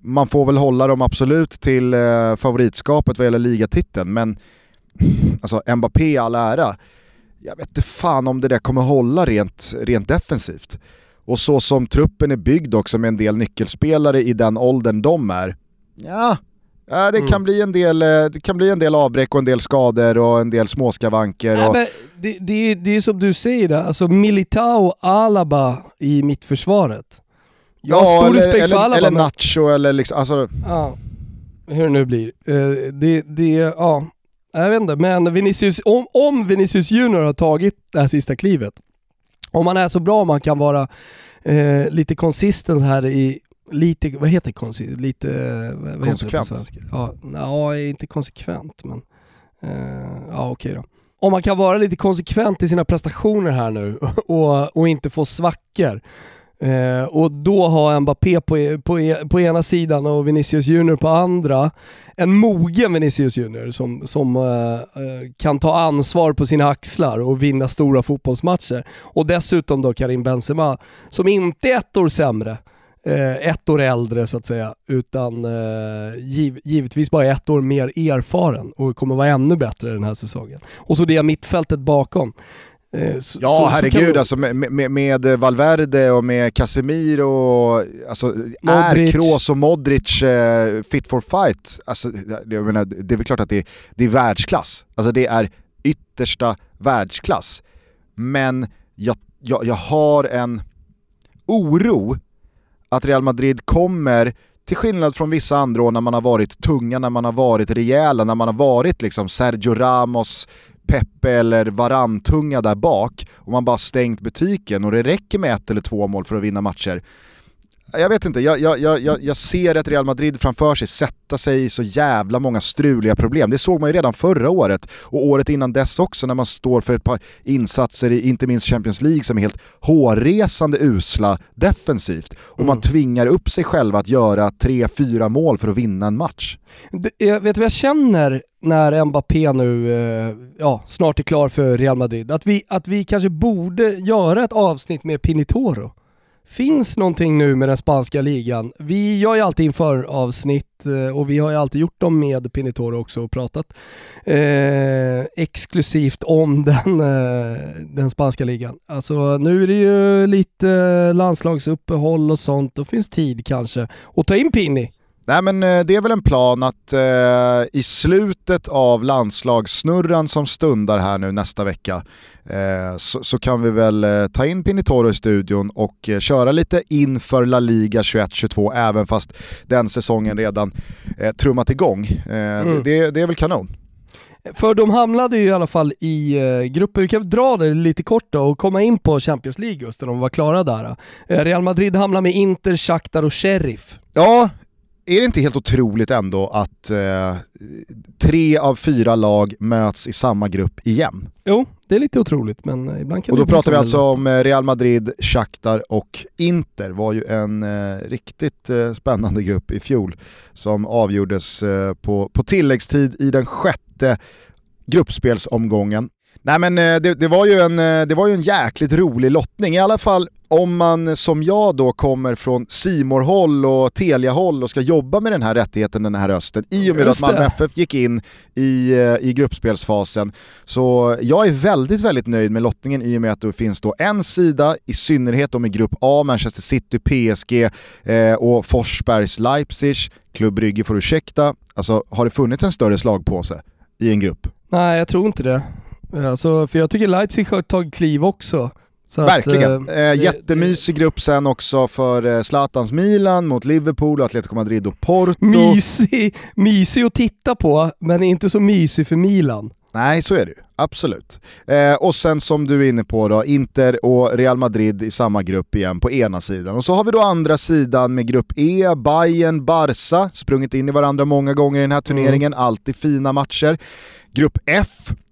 Man får väl hålla dem absolut till eh, favoritskapet vad gäller ligatiteln, men alltså Mbappé i all ära, jag vet inte fan om det där kommer hålla rent, rent defensivt. Och så som truppen är byggd också med en del nyckelspelare i den åldern de är, ja, Ja, det, mm. kan bli en del, eh, det kan bli en del avbräck och en del skador och en del småskavanker. Nej, och... men det, det, det är som du säger, alltså Militao Alaba i mittförsvaret. Jag ja, har stor eller, respekt för Alaba. Eller Nacho eller liksom, alltså... Ja, hur det nu blir. Uh, det, det, ja, jag vet inte, men Vinicius, om, om Vinicius Junior har tagit det här sista klivet, om han är så bra om han kan vara eh, lite konsistent här i, lite, vad heter konsekvent? Lite, vad konsekvent? Heter ja, ja, inte konsekvent men, uh, ja okej då. Om man kan vara lite konsekvent i sina prestationer här nu och, och inte få svackor uh, och då ha Mbappé på, på, på ena sidan och Vinicius Junior på andra. En mogen Vinicius Junior som, som uh, kan ta ansvar på sina axlar och vinna stora fotbollsmatcher. Och dessutom då Karim Benzema som inte är ett år sämre eh, ett år äldre så att säga, utan eh, giv, givetvis bara ett år mer erfaren och kommer vara ännu bättre den här säsongen. Och så det mittfältet bakom. Eh, så, ja så, herregud så alltså med, med, med, Valverde och med Casemiro och alltså, är Kroos och Modric eh, fit for fight? Alltså, jag menar, det är väl klart att det, det är världsklass. Alltså det är yttersta världsklass. Men jag, jag, jag har en oro att Real Madrid kommer, till skillnad från vissa andra år när man har varit tunga, när man har varit rejäla, när man har varit liksom Sergio Ramos, Pepe eller Varantunga där bak och man bara stängt butiken och det räcker med ett eller två mål för att vinna matcher jag vet inte, jag, jag, jag, jag ser ett Real Madrid framför sig sätta sig i så jävla många struliga problem. Det såg man ju redan förra året och året innan dess också när man står för ett par insatser i inte minst Champions League som är helt hårresande usla defensivt. Och mm. man tvingar upp sig själva att göra tre, fyra mål för att vinna en match. Jag vet du vad jag känner när Mbappé nu eh, ja, snart är klar för Real Madrid? Att vi, att vi kanske borde göra ett avsnitt med Pinitoro finns någonting nu med den spanska ligan. Vi gör ju alltid inför avsnitt eh, och vi har ju alltid gjort dem med Pinitoro också och pratat eh, exklusivt om den, eh, den spanska ligan. Alltså nu är det ju lite landslagsuppehåll och sånt, då finns tid kanske att ta in Pinni. Nej men eh, det är väl en plan att eh, i slutet av landslagssnurran som stundar här nu nästa vecka eh, så, så, kan vi väl eh, ta in Pinitoro i studion och eh, köra lite inför La Liga 21-22 även fast den säsongen redan eh, trummat igång. Mm. Det, det, är väl kanon. För de hamnade ju i alla fall i gruppen, vi kan dra det lite kort då och komma in på Champions League just när de var klara där. Real Madrid hamnade med Inter, Shakhtar och Sheriff. Ja, är det inte helt otroligt ändå att eh, tre av fyra lag möts i samma grupp igen? Jo, det är lite otroligt men eh, ibland kan Och då pratar vi alltså om eh, Real Madrid, Shakhtar och Inter. var ju en eh, riktigt eh, spännande grupp i fjol som avgjordes eh, på, på tilläggstid i den sjätte gruppspelsomgången. Nej men eh, det, det, var ju en, eh, det var ju en jäkligt rolig lottning, i alla fall om man som jag då kommer från simor håll och Telia-håll och ska jobba med den här rättigheten den här hösten i och med att Malmö. FF gick in i, eh, i gruppspelsfasen. Så jag är väldigt, väldigt nöjd med lottningen i och med att det finns då en sida, i synnerhet om i grupp A, Manchester City, PSG eh, och Forsbergs Leipzig, Klubb Brygge får ursäkta. Alltså har det funnits en större slagpåse i en grupp? Nej, jag tror inte det. Alltså, för jag tycker Leipzig har tagit kliv också. Så att, Verkligen. eh, Eh, det- jättemysig grupp sen också för eh, Zlatans Milan mot Liverpool, Atletico Madrid och Porto. Mysig, mysig att titta på, men inte så mysig för Milan. Nej, så är det ju. Absolut. Eh, och sen som du är inne på då, Inter och Real Madrid i samma grupp igen på ena sidan. Och så har vi då andra sidan med grupp E, Bayern, Barca, sprungit in i varandra många gånger i den här turneringen, alltid fina matcher. Grupp F,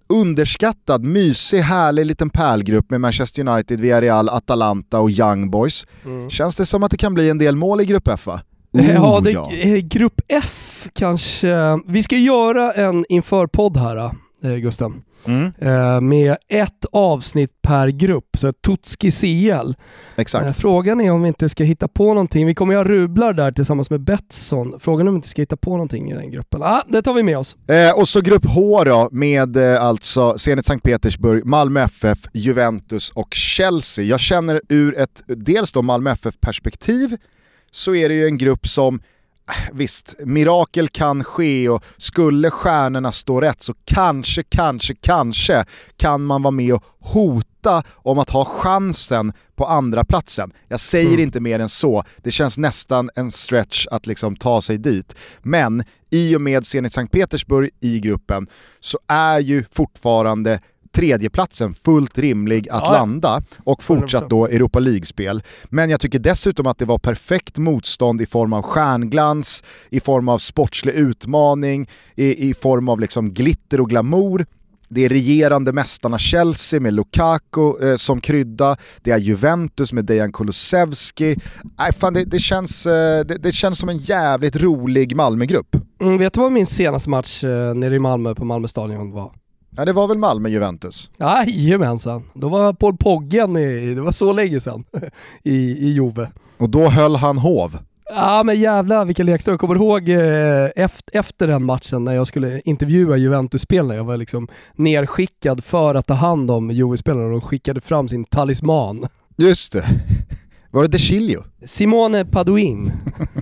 underskattad, mysig, härlig liten pärlgrupp med Manchester United, Villarreal, Atalanta och Young Boys. Känns det som att det kan bli en del mål i grupp F va? ja, Oh, det, ja. eh, grupp F kanske. Vi ska göra en inför-podd här, eh, Gusten. Mm, Eh, med ett avsnitt per grupp, så Tutski CL. exakt. Eh, frågan är om vi inte ska hitta på någonting. Vi kommer ju ha rublar där tillsammans med Betsson. Frågan är om vi inte ska hitta på någonting i den gruppen. Ah, det tar vi med oss. Eh, och så grupp H då med eh, alltså Zenit Sankt Petersburg, Malmö FF, Juventus och Chelsea. Jag känner ur ett, dels då Malmö FF-perspektiv, så är det ju en grupp som Visst, mirakel kan ske och skulle stjärnorna stå rätt så kanske, kanske, kanske kan man vara med och hota om att ha chansen på andra platsen. Jag säger Mm. inte mer än så, det känns nästan en stretch att liksom ta sig dit. Men i och med Zenit Sankt Petersburg i gruppen så är ju fortfarande tredjeplatsen fullt rimlig att Ja, landa och fortsatt då Europa League-spel. Men jag tycker dessutom att det var perfekt motstånd i form av stjärnglans, i form av sportslig utmaning, i, i form av liksom glitter och glamour. Det är regerande mästarna Chelsea med Lukaku eh, som krydda, det är Juventus med Dejan Kulusevski. Nej, fan, det, det, känns, eh, det, det känns som en jävligt rolig Malmögrupp. Mm, vet du vad min senaste match eh, nere i Malmö på Malmö stadion var? Ja, det var väl Malmö-Juventus? Jajamensan, då var Paul Poggen i, det var så länge sedan, i, i Jove. Och då höll han hov. Ja men jävlar vilken lekstund. Jag kommer ihåg eh, efter, efter den matchen när jag skulle intervjua Juventus-spelarna, jag var liksom nerskickad för att ta hand om Juve-spelarna och de skickade fram sin talisman. Just det. Var det De Chilio? Simone Paduin.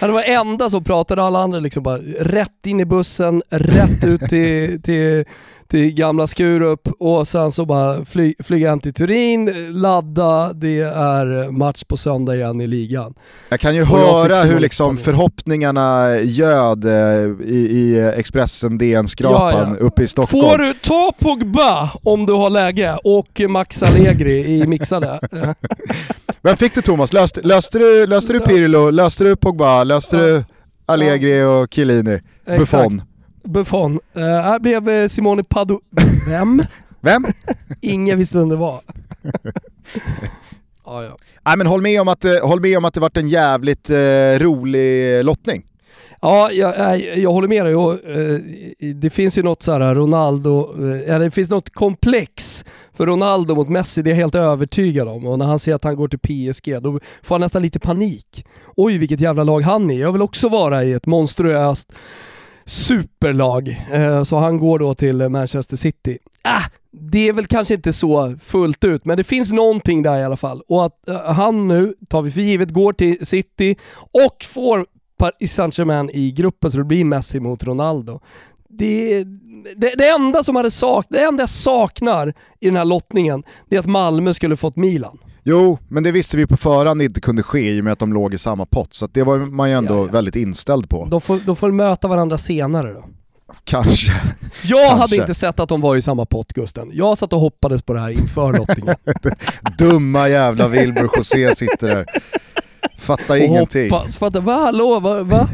Han var enda som pratade, alla andra liksom bara rätt in i bussen, rätt ut till, till, till gamla Skurup och sen så bara fly, flyga hem till Turin, ladda, det är match på söndag igen i ligan. Jag kan ju fick höra hur liksom förhoppningarna göd eh, i, i Expressen DN-skrapan Ja, ja. uppe i Stockholm. Får du ta Pogba om du har läge och Max Allegri i mixade. Vem fick du Thomas? Löste, löste, du, löste du Pirlo, löste du Pogba, löste du Allegri och Chiellini? Buffon? Buffon. Uh, här blev eh, Simone Padu... Vem? Vem? Ingen visste vem det var. ja, ja. Nej men håll med om att, eh, håll med om att det varit en jävligt eh, rolig lottning. Ja, jag, jag, jag håller med dig. Och, eh, det finns ju något så här Ronaldo, eh, eller det finns något komplex för Ronaldo mot Messi, det är jag helt övertygad om. Och när han ser att han går till PSG, då får han nästan lite panik. Oj, vilket jävla lag han är. Jag vill också vara i ett monstruöst superlag. Eh, så han går då till Manchester City. Ah, det är väl kanske inte så fullt ut, men det finns någonting där i alla fall. Och att eh, han nu, tar vi för givet, går till City och får Paris Saint-Germain i gruppen så det blir Messi mot Ronaldo. Det, det, det, enda som hade sak, det enda jag saknar i den här lottningen, det är att Malmö skulle fått Milan. Jo, men det visste vi på förhand inte kunde ske i och med att de låg i samma pott, så det var man ju ändå Ja, ja. väldigt inställd på. De får, de får möta varandra senare då. Kanske. Jag Kanske. hade inte sett att de var i samma pott Gusten. Jag satt och hoppades på det här inför lottningen. Dumma jävla Wilbur José sitter där. Fattar och ingenting. hoppas. Fattar, va? Hallå? Va? va?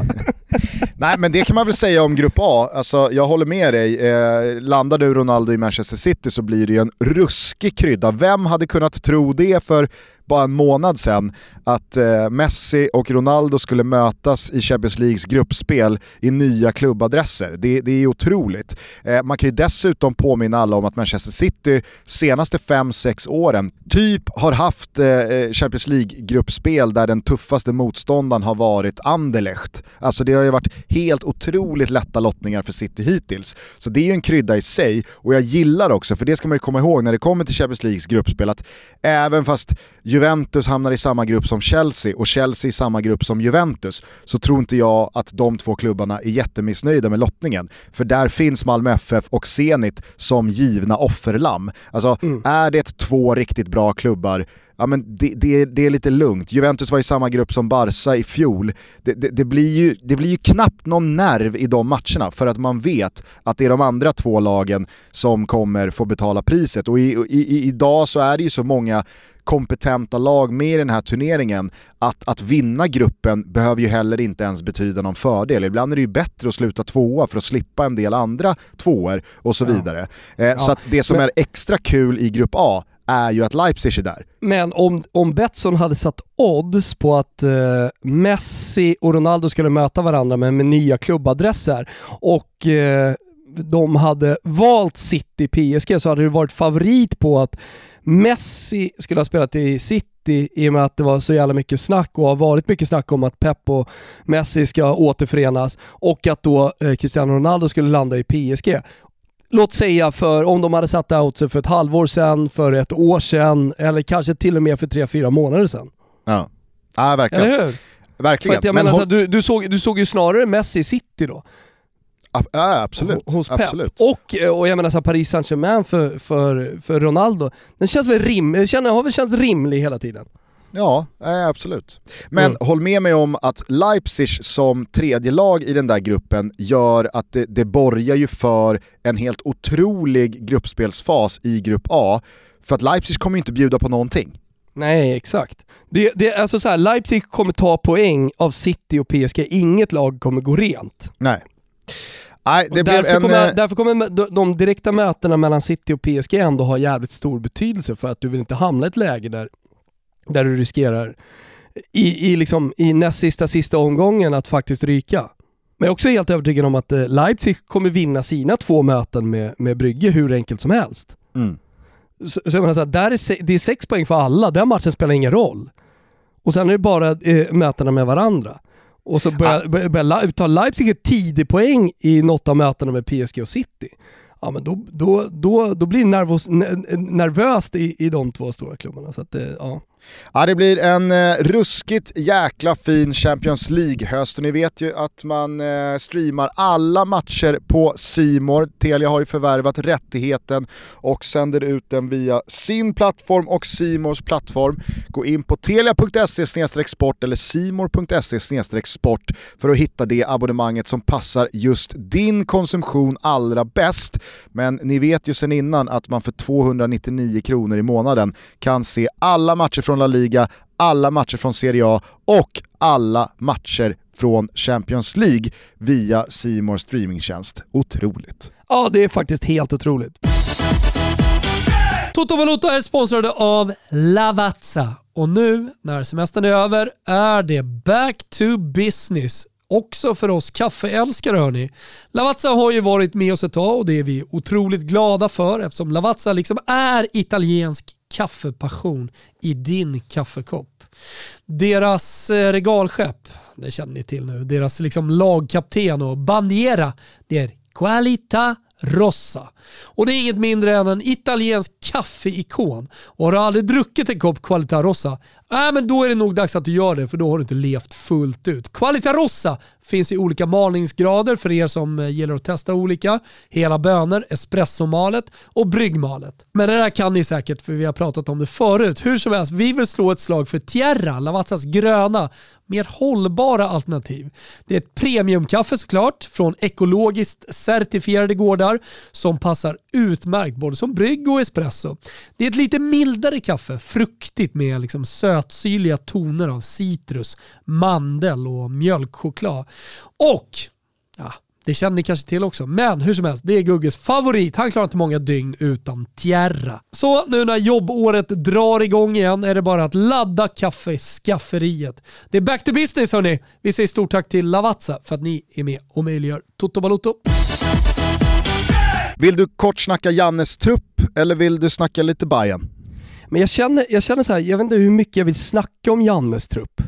Nej men det kan man väl säga om Grupp A, alltså, jag håller med dig. Eh, landar du Ronaldo i Manchester City så blir det ju en ruskig krydda. Vem hade kunnat tro det för bara en månad sedan att eh, Messi och Ronaldo skulle mötas i Champions Leagues gruppspel i nya klubbadresser. Det, det är otroligt. Eh, man kan ju dessutom påminna alla om att Manchester City senaste 5-6 åren typ har haft eh, eh, Champions League-gruppspel där den tuffaste motståndaren har varit Anderlecht. Alltså det har ju varit helt otroligt lätta lottningar för City hittills. Så det är ju en krydda i sig och jag gillar också, för det ska man ju komma ihåg när det kommer till Champions Leagues gruppspel, att även fast Juventus hamnar i samma grupp som Chelsea och Chelsea i samma grupp som Juventus så tror inte jag att de två klubbarna är jättemissnöjda med lottningen. För där finns Malmö FF och Zenit som givna offerlamm. Alltså är det två riktigt bra klubbar Ja, men det, det, det är lite lugnt. Juventus var i samma grupp som Barca i fjol. Det, det, blir ju, det blir ju knappt någon nerv i de matcherna för att man vet att det är de andra två lagen som kommer få betala priset. Och i, i, idag så är det ju så många kompetenta lag med i den här turneringen att, att vinna gruppen behöver ju heller inte ens betyda någon fördel. Ibland är det ju bättre att sluta tvåa för att slippa en del andra tvåor och så Ja. vidare. Eh, Så att det som Men- är extra kul i grupp A är ju att Leipzig är där. Men om, om Betsson hade satt odds på att eh, Messi och Ronaldo skulle möta varandra med, med nya klubbadresser och eh, de hade valt City PSG så hade det varit favorit på att Messi skulle ha spelat i City i och med att det var så jävla mycket snack och har varit mycket snack om att Pep och Messi ska återförenas och att då eh, Cristiano Ronaldo skulle landa i PSG. Låt säga för om de hade satt oddsen för ett halvår sedan, för ett år sedan eller kanske till och med för tre, fyra månader sedan. Ja, ja verkligen. Eller hur? Verkligen. Men menar, hon- du, du, såg, du såg ju snarare Messi City då. ja, absolut. hos Pep. absolut. Och, eh, och jag menar så här, Paris Saint-Germain för, för, för Ronaldo, den känns väl rim, den känner, har väl känts rimlig hela tiden. Ja, absolut. Men Mm. håll med mig om att Leipzig som tredje lag i den där gruppen gör att det, det borgar ju för en helt otrolig gruppspelsfas i grupp A. För att Leipzig kommer ju inte bjuda på någonting. Nej, exakt. Det, det, är alltså så här, Leipzig kommer ta poäng av City och PSG, inget lag kommer gå rent. Nej. Nej, det Och därför, en... kommer, eh, därför kommer de- de direkta mötena mellan City och PSG ändå ha jävligt stor betydelse för att du vill inte hamna i ett läge där, där du riskerar i, i, liksom, i näst sista, sista omgången att faktiskt ryka. Men jag är också helt övertygad om att eh, Leipzig kommer vinna sina två möten med, med Brygge hur enkelt som helst. Mm. Så, så jag menar så här, där är se, det är sex poäng för alla, den matchen spelar ingen roll. Och sen är det bara eh, mötena med varandra. Och så börjar, börjar, börjar, tar Leipzig ett tidig poäng i något av mötena med PSG och City. Ja men då, då, då, då blir det nervös, n- nervöst i, i de två stora klubbarna. Så att, det- ja. Ja, det blir en eh, ruskigt jäkla fin Champions League-höst ni vet ju att man eh, streamar alla matcher på Simor. Telia har ju förvärvat rättigheten och sänder ut den via sin plattform och Simors plattform. Gå in på telia.se sport eller simor.se sport för att hitta det abonnemanget som passar just din konsumtion allra bäst. Men ni vet ju sedan innan att man för 299 kronor i månaden kan se alla matcher från från La Liga, alla matcher från Serie A och alla matcher från Champions League via Simors streamingtjänst. Otroligt. ja, det är faktiskt helt otroligt. Toto Valuta är sponsrade av Lavazza. Och nu när semestern är över är det back to business. Också för oss kaffeälskare hörni. Lavazza har ju varit med oss ett tag och det är vi otroligt glada för eftersom Lavazza liksom är italiensk kaffepassion i din kaffekopp. Deras eh, regalskepp, det känner ni till nu, deras liksom lagkapten och bandiera, det är Qualita Rossa. Och det är inget mindre än en italiensk kaffeikon. Och har du aldrig druckit en kopp Qualita Rossa, äh, men då är det nog dags att du gör det för då har du inte levt fullt ut. Qualita Rossa Finns i olika malningsgrader för er som eh, gillar att testa olika. Hela bönor, espressomalet och bryggmalet. Men det där kan ni säkert för vi har pratat om det förut. Hur som helst, vi vill slå ett slag för Tierra, Lavazzas gröna, mer hållbara alternativ. Det är ett premiumkaffe såklart från ekologiskt certifierade gårdar som passar utmärkt både som brygg och espresso. Det är ett lite mildare kaffe, fruktigt med liksom söt sötsyrliga toner av citrus, mandel och mjölkchoklad. Och ja, det känner ni kanske till också. Men hur som helst, det är Gugges favorit. Han klarar inte många dygn utan Tierra. Så nu när jobbåret drar igång igen är det bara att ladda kaffeskafferiet. Det är back to business hörni. Vi säger stort tack till Lavazza för att ni är med och möjliggör Toto Balotto. Vill du kort snacka Jannes trupp eller vill du snacka lite Bayern? Men jag känner, jag känner så här, jag vet inte hur mycket jag vill snacka om Jannes trupp.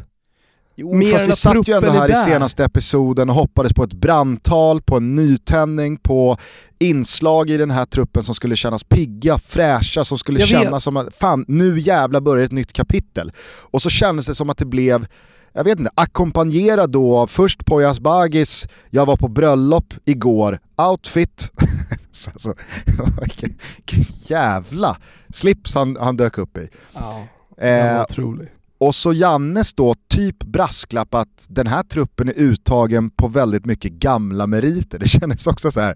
Jo, Mer fast vi att satt ju ändå är här i senaste episoden och hoppades på ett brandtal, på en nytändning, på inslag i den här truppen som skulle kännas pigga, fräscha, som skulle Jag vet. kännas som att fan, nu jävla börjar ett nytt kapitel. Och så kändes det som att det blev jag vet inte, ackompanjerad då av först Poyas Bagis, jag var på bröllop igår, outfit, så, så, vilken, vilken jävla slips han, han dök upp i. Ja, Eh, otrolig. och så Jannes då typ brasklapp att den här truppen är uttagen på väldigt mycket gamla meriter. Det kändes också så här.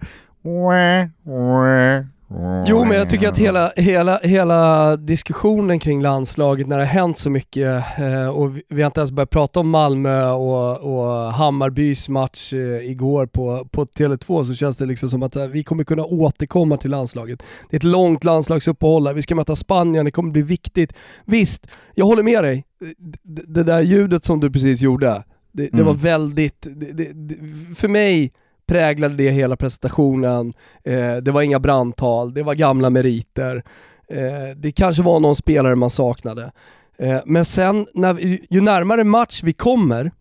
Jo men jag tycker att hela, hela, hela diskussionen kring landslaget när det har hänt så mycket eh, och vi, har inte ens börjat prata om Malmö och, och Hammarbys match eh, igår på, på Tele2 så känns det liksom som att eh, vi kommer kunna återkomma till landslaget. Det är ett långt landslagsuppehåll här, vi ska möta Spanien, det kommer bli viktigt. Visst, jag håller med dig. Det, det där ljudet som du precis gjorde, det, det Mm. var väldigt, det, för mig präglade det hela presentationen, eh, det var inga brandtal, det var gamla meriter, eh, det kanske var någon spelare man saknade. Eh, men sen, när vi, ju närmare match vi kommer,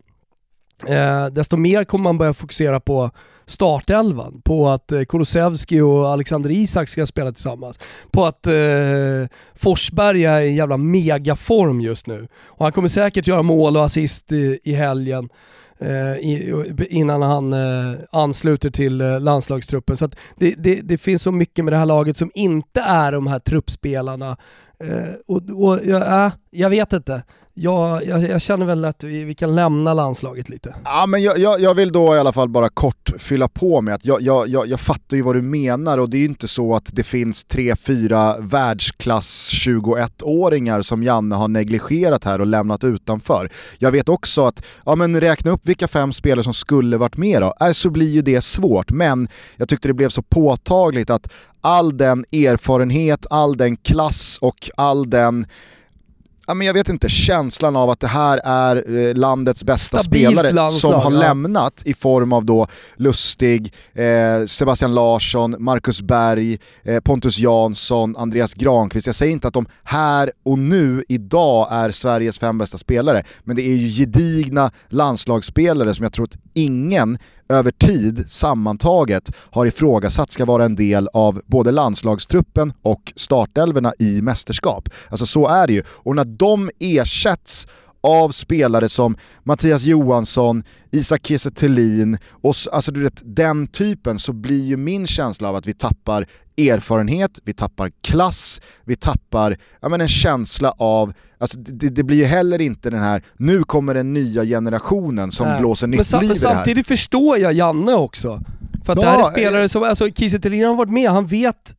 eh, desto mer kommer man börja fokusera på startelvan, på att eh, Kulusevski och Alexander Isak ska spela tillsammans, på att eh, Forsberg är i en jävla megaform just nu. Och han kommer säkert göra mål och assist i, i helgen Eh, innan han eh, ansluter till eh, landslagstruppen. Så att det, det, det finns så mycket med det här laget som inte är de här truppspelarna. Eh, och, och ja, äh jag vet inte. Jag, jag, jag känner väl att vi, vi kan lämna landslaget lite. Ja, men jag, jag, jag vill då i alla fall bara kort fylla på med att jag, jag, jag, jag fattar ju vad du menar och det är ju inte så att det finns tre, fyra världsklass 21-åringar som Janne har negligerat här och lämnat utanför. Jag vet också att, ja men räkna upp vilka fem spelare som skulle varit med då, äh, så blir ju det svårt. Men jag tyckte det blev så påtagligt att all den erfarenhet, all den klass och all den Ja, men jag vet inte, känslan av att det här är eh, landets bästa Stabilt spelare landslag, som har ja. lämnat i form av då Lustig, eh, Sebastian Larsson, Marcus Berg, eh, Pontus Jansson, Andreas Granqvist. Jag säger inte att de här och nu, idag, är Sveriges fem bästa spelare, men det är ju gedigna landslagsspelare som jag tror att ingen över tid sammantaget har ifrågasatt ska vara en del av både landslagstruppen och startelverna i mästerskap. Alltså så är det ju. Och när de ersätts av spelare som Mattias Johansson, Isak Kiese och alltså du vet, den typen så blir ju min känsla av att vi tappar erfarenhet, vi tappar klass, vi tappar ja, men en känsla av, alltså det, det blir ju heller inte den här, nu kommer den nya generationen som Nej. blåser Men nytt sa- liv i det här. samtidigt förstår jag Janne också. För att Ja, det här är eh. spelare som, alltså Kiese Thelin har varit med, han vet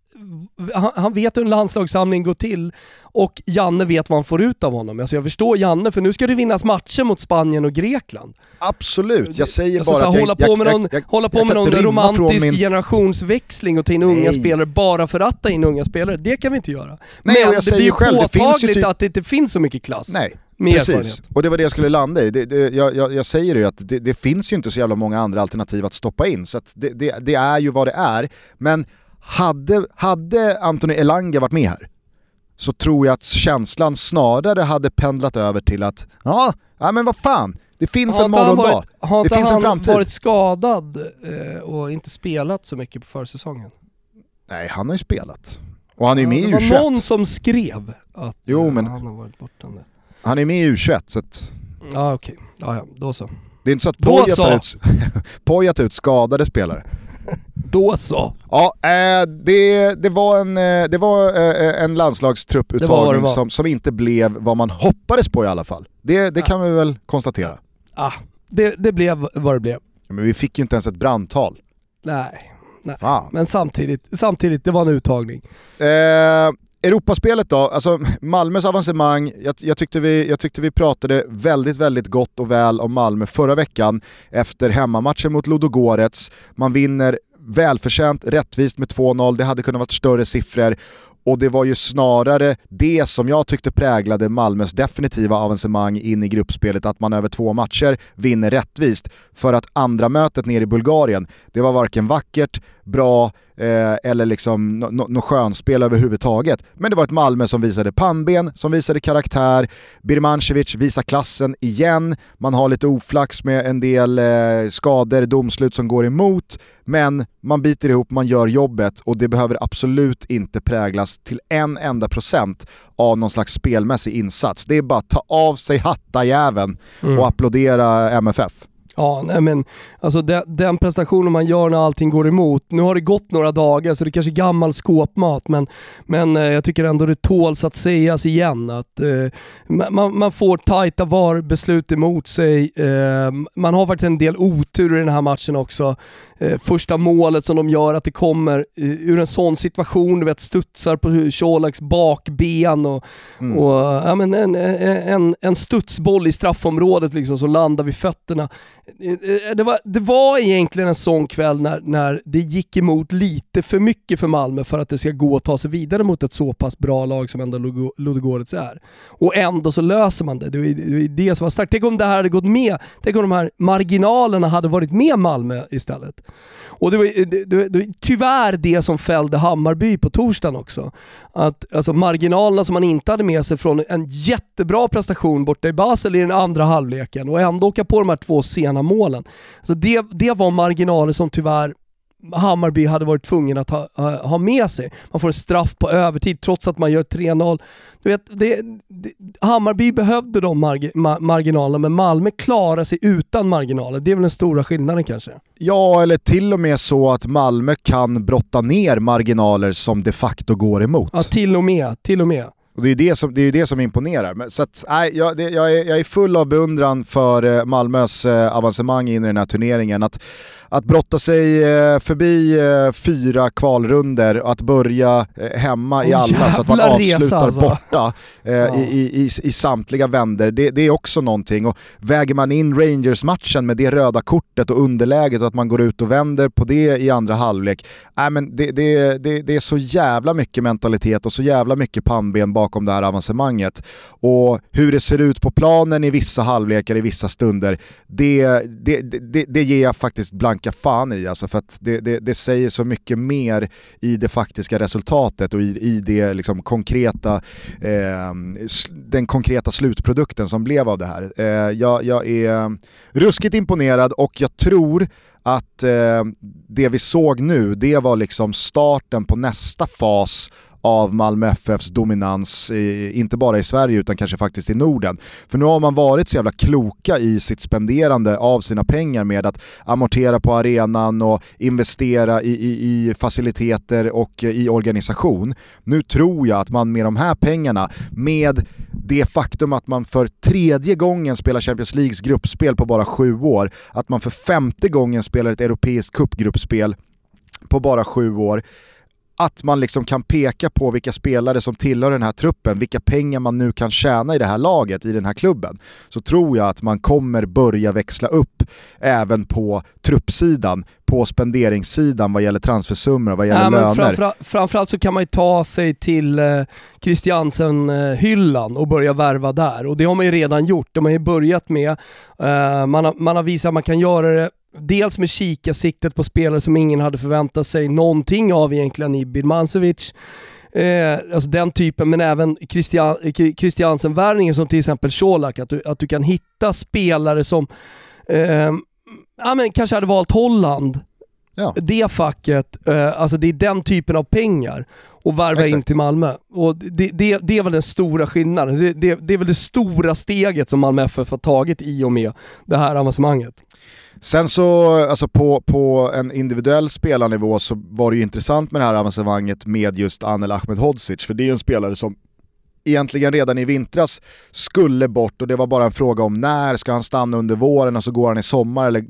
han, han vet hur en landslagssamling går till och Janne vet vad han får ut av honom. Alltså jag förstår Janne, för nu ska det vinnas matcher mot Spanien och Grekland. Absolut, jag säger Alltså, bara att jag, hålla på jag, med jag, någon, jag, hålla på jag med någon romantisk min- generationsväxling och ta in unga Nej. spelare bara för att ta in unga spelare. Det kan vi inte göra. Nej, Men jag det blir ju själv, finns ju påtagligt typ- att det inte finns så mycket klass. Nej, precis. Och det var det jag skulle landa i. Det, det, jag, jag, jag säger ju att det, det finns ju inte så jävla många andra alternativ att stoppa in, så det, det är ju vad det är. Men hade, hade Anthony Elanga varit med här, så tror jag att känslan snarare hade pendlat över till att ja, ja men vad fan, det finns Har en han morgondag. varit, har Det finns en han framtid. varit skadad eh, och inte spelat så mycket på försäsongen? Nej, han har ju spelat. Och han är ju med i det var någon U21. som skrev att Jo, eh, men- han har varit borta nu. Han är med i U21, så att Ja okej, ja, ja, då så. Det är inte så att Poja så. tar ut, Poja tar ut skadade spelare. Då så. Ja, eh, det, det var en, eh, det var eh, en Det var landslagstrupputtagning var. som, som inte blev vad man hoppades på i alla fall. Det, det kan vi väl konstatera. Ah, det, det blev vad det blev. Men vi fick ju inte ens ett brandtal. Nej, nej. Fan. Men samtidigt, samtidigt, det var en uttagning. Eh, Europaspelet då, alltså Malmös avancemang, jag, jag, tyckte vi, jag tyckte vi pratade väldigt, väldigt gott och väl om Malmö förra veckan efter hemmamatchen mot Ludogorets. Man vinner välförtjänt, rättvist med 2-0, det hade kunnat varit större siffror. Och det var ju snarare det som jag tyckte präglade Malmös definitiva avancemang in i gruppspelet, att man över två matcher vinner rättvist. För att andra mötet nere i Bulgarien, det var varken vackert, bra eh, eller liksom något no, no skönspel överhuvudtaget. Men det var ett Malmö som visade pannben, som visade karaktär. Birmancevic visar klassen igen. Man har lite oflax med en del eh, skador, domslut som går emot. Men man biter ihop, man gör jobbet och det behöver absolut inte präglas till en enda procent av någon slags spelmässig insats. Det är bara att ta av sig hattajäveln och applådera MFF. Ja, nej men alltså den, den prestationen man gör när allting går emot. Nu har det gått några dagar så det kanske är gammal skåpmat men, men eh, jag tycker ändå det tåls att sägas igen att eh, man, man får tajta VAR-beslut emot sig. Eh, man har faktiskt en del otur i den här matchen också. Eh, första målet som de gör, att det kommer eh, ur en sån situation, du vet studsar på Colaks bakben och, och ja, men en, en, en studsboll i straffområdet liksom som landar vid fötterna. Eh, det var, det var egentligen en sån kväll när, när det gick emot lite för mycket för Malmö för att det ska gå att ta sig vidare mot ett så pass bra lag som ändå Ludogorets är. Och ändå så löser man det. Det är det, är det som var starkt. Tänk om det här hade gått med, tänk om de här marginalerna hade varit med Malmö istället. Och det var det, det, det, tyvärr det som fällde Hammarby på torsdagen också. Att, alltså marginalerna som man inte hade med sig från en jättebra prestation borta i Basel i den andra halvleken och ändå åka på de här två sena målen. Så det, det var marginaler som tyvärr Hammarby hade varit tvungen att ha, ha- med sig. Man får en straff på övertid trots att man gör 3-0. Du vet, det, det, Hammarby behövde de margi, ma, marginalerna men Malmö klarar sig utan marginaler. Det är väl den stora skillnaden kanske. Ja, eller till och med så att Malmö kan brotta ner marginaler som de facto går emot. Ja, till och med. Till och med. Och det är ju det som, det är det som imponerar. Men, så att, nej, jag, det, jag, är, jag är full av beundran för eh, Malmös eh, avancemang in i den här turneringen. Att, att brotta sig eh, förbi eh, fyra kvalrunder och att börja hemma i alla så att man resa, avslutar alltså. borta i, i, i, i samtliga vänder. Det, det är också någonting. Och väger man in Rangers-matchen med det röda kortet och underläget och att man går ut och vänder på det i andra halvlek. Nej, men det, det, det, det är så jävla mycket mentalitet och så jävla mycket pannben bakom bakom det här avancemanget. Och hur det ser ut på planen i vissa halvlekar, i vissa stunder, det, det, det, det ger jag faktiskt blanka fan i. Alltså för att det, det, det säger så mycket mer i det faktiska resultatet och i, i det liksom konkreta, eh, den konkreta slutprodukten som blev av det här. Eh, jag, jag är ruskigt imponerad och jag tror att eh, det vi såg nu, det var liksom starten på nästa fas av Malmö FFs dominans, i, inte bara i Sverige utan kanske faktiskt i Norden. För nu har man varit så jävla kloka i sitt spenderande av sina pengar med att amortera på arenan och investera i, i, i faciliteter och i organisation. Nu tror jag att man med de här pengarna, med det faktum att man för tredje gången spelar Champions Leagues gruppspel på bara sju år, att man för femte gången spelar ett europeiskt cupgruppspel på bara sju år, att man liksom kan peka på vilka spelare som tillhör den här truppen, vilka pengar man nu kan tjäna i det här laget, i den här klubben, så tror jag att man kommer börja växla upp även på truppsidan, på spenderingssidan vad gäller transfersummor och vad gäller men löner. framför, framförallt så kan man ju ta sig till eh, Christiansen-hyllan och börja värva där. Och det har man ju redan gjort. De har ju börjat med, eh, man, har, man har visat att man kan göra det Dels med kikarsiktet på spelare som ingen hade förväntat sig någonting av egentligen i Birmancevic. Eh, alltså den typen, men även Christian, Christiansen-värvningen som till exempel Colak, att du, att du kan hitta spelare som eh, ja, men kanske hade valt Holland Ja. det facket, eh, alltså det är den typen av pengar och värva in till Malmö. Och det, det, det är väl den stora skillnaden. Det, det, det är väl det stora steget som Malmö FF har tagit i och med det här avancemanget. Sen så, alltså på, på en individuell spelarnivå så var det ju intressant med det här avancemanget med just Anel Ahmedhodzic, för det är ju en spelare som egentligen redan i vintras skulle bort och det var bara en fråga om när, ska han stanna under våren och så går han i sommar eller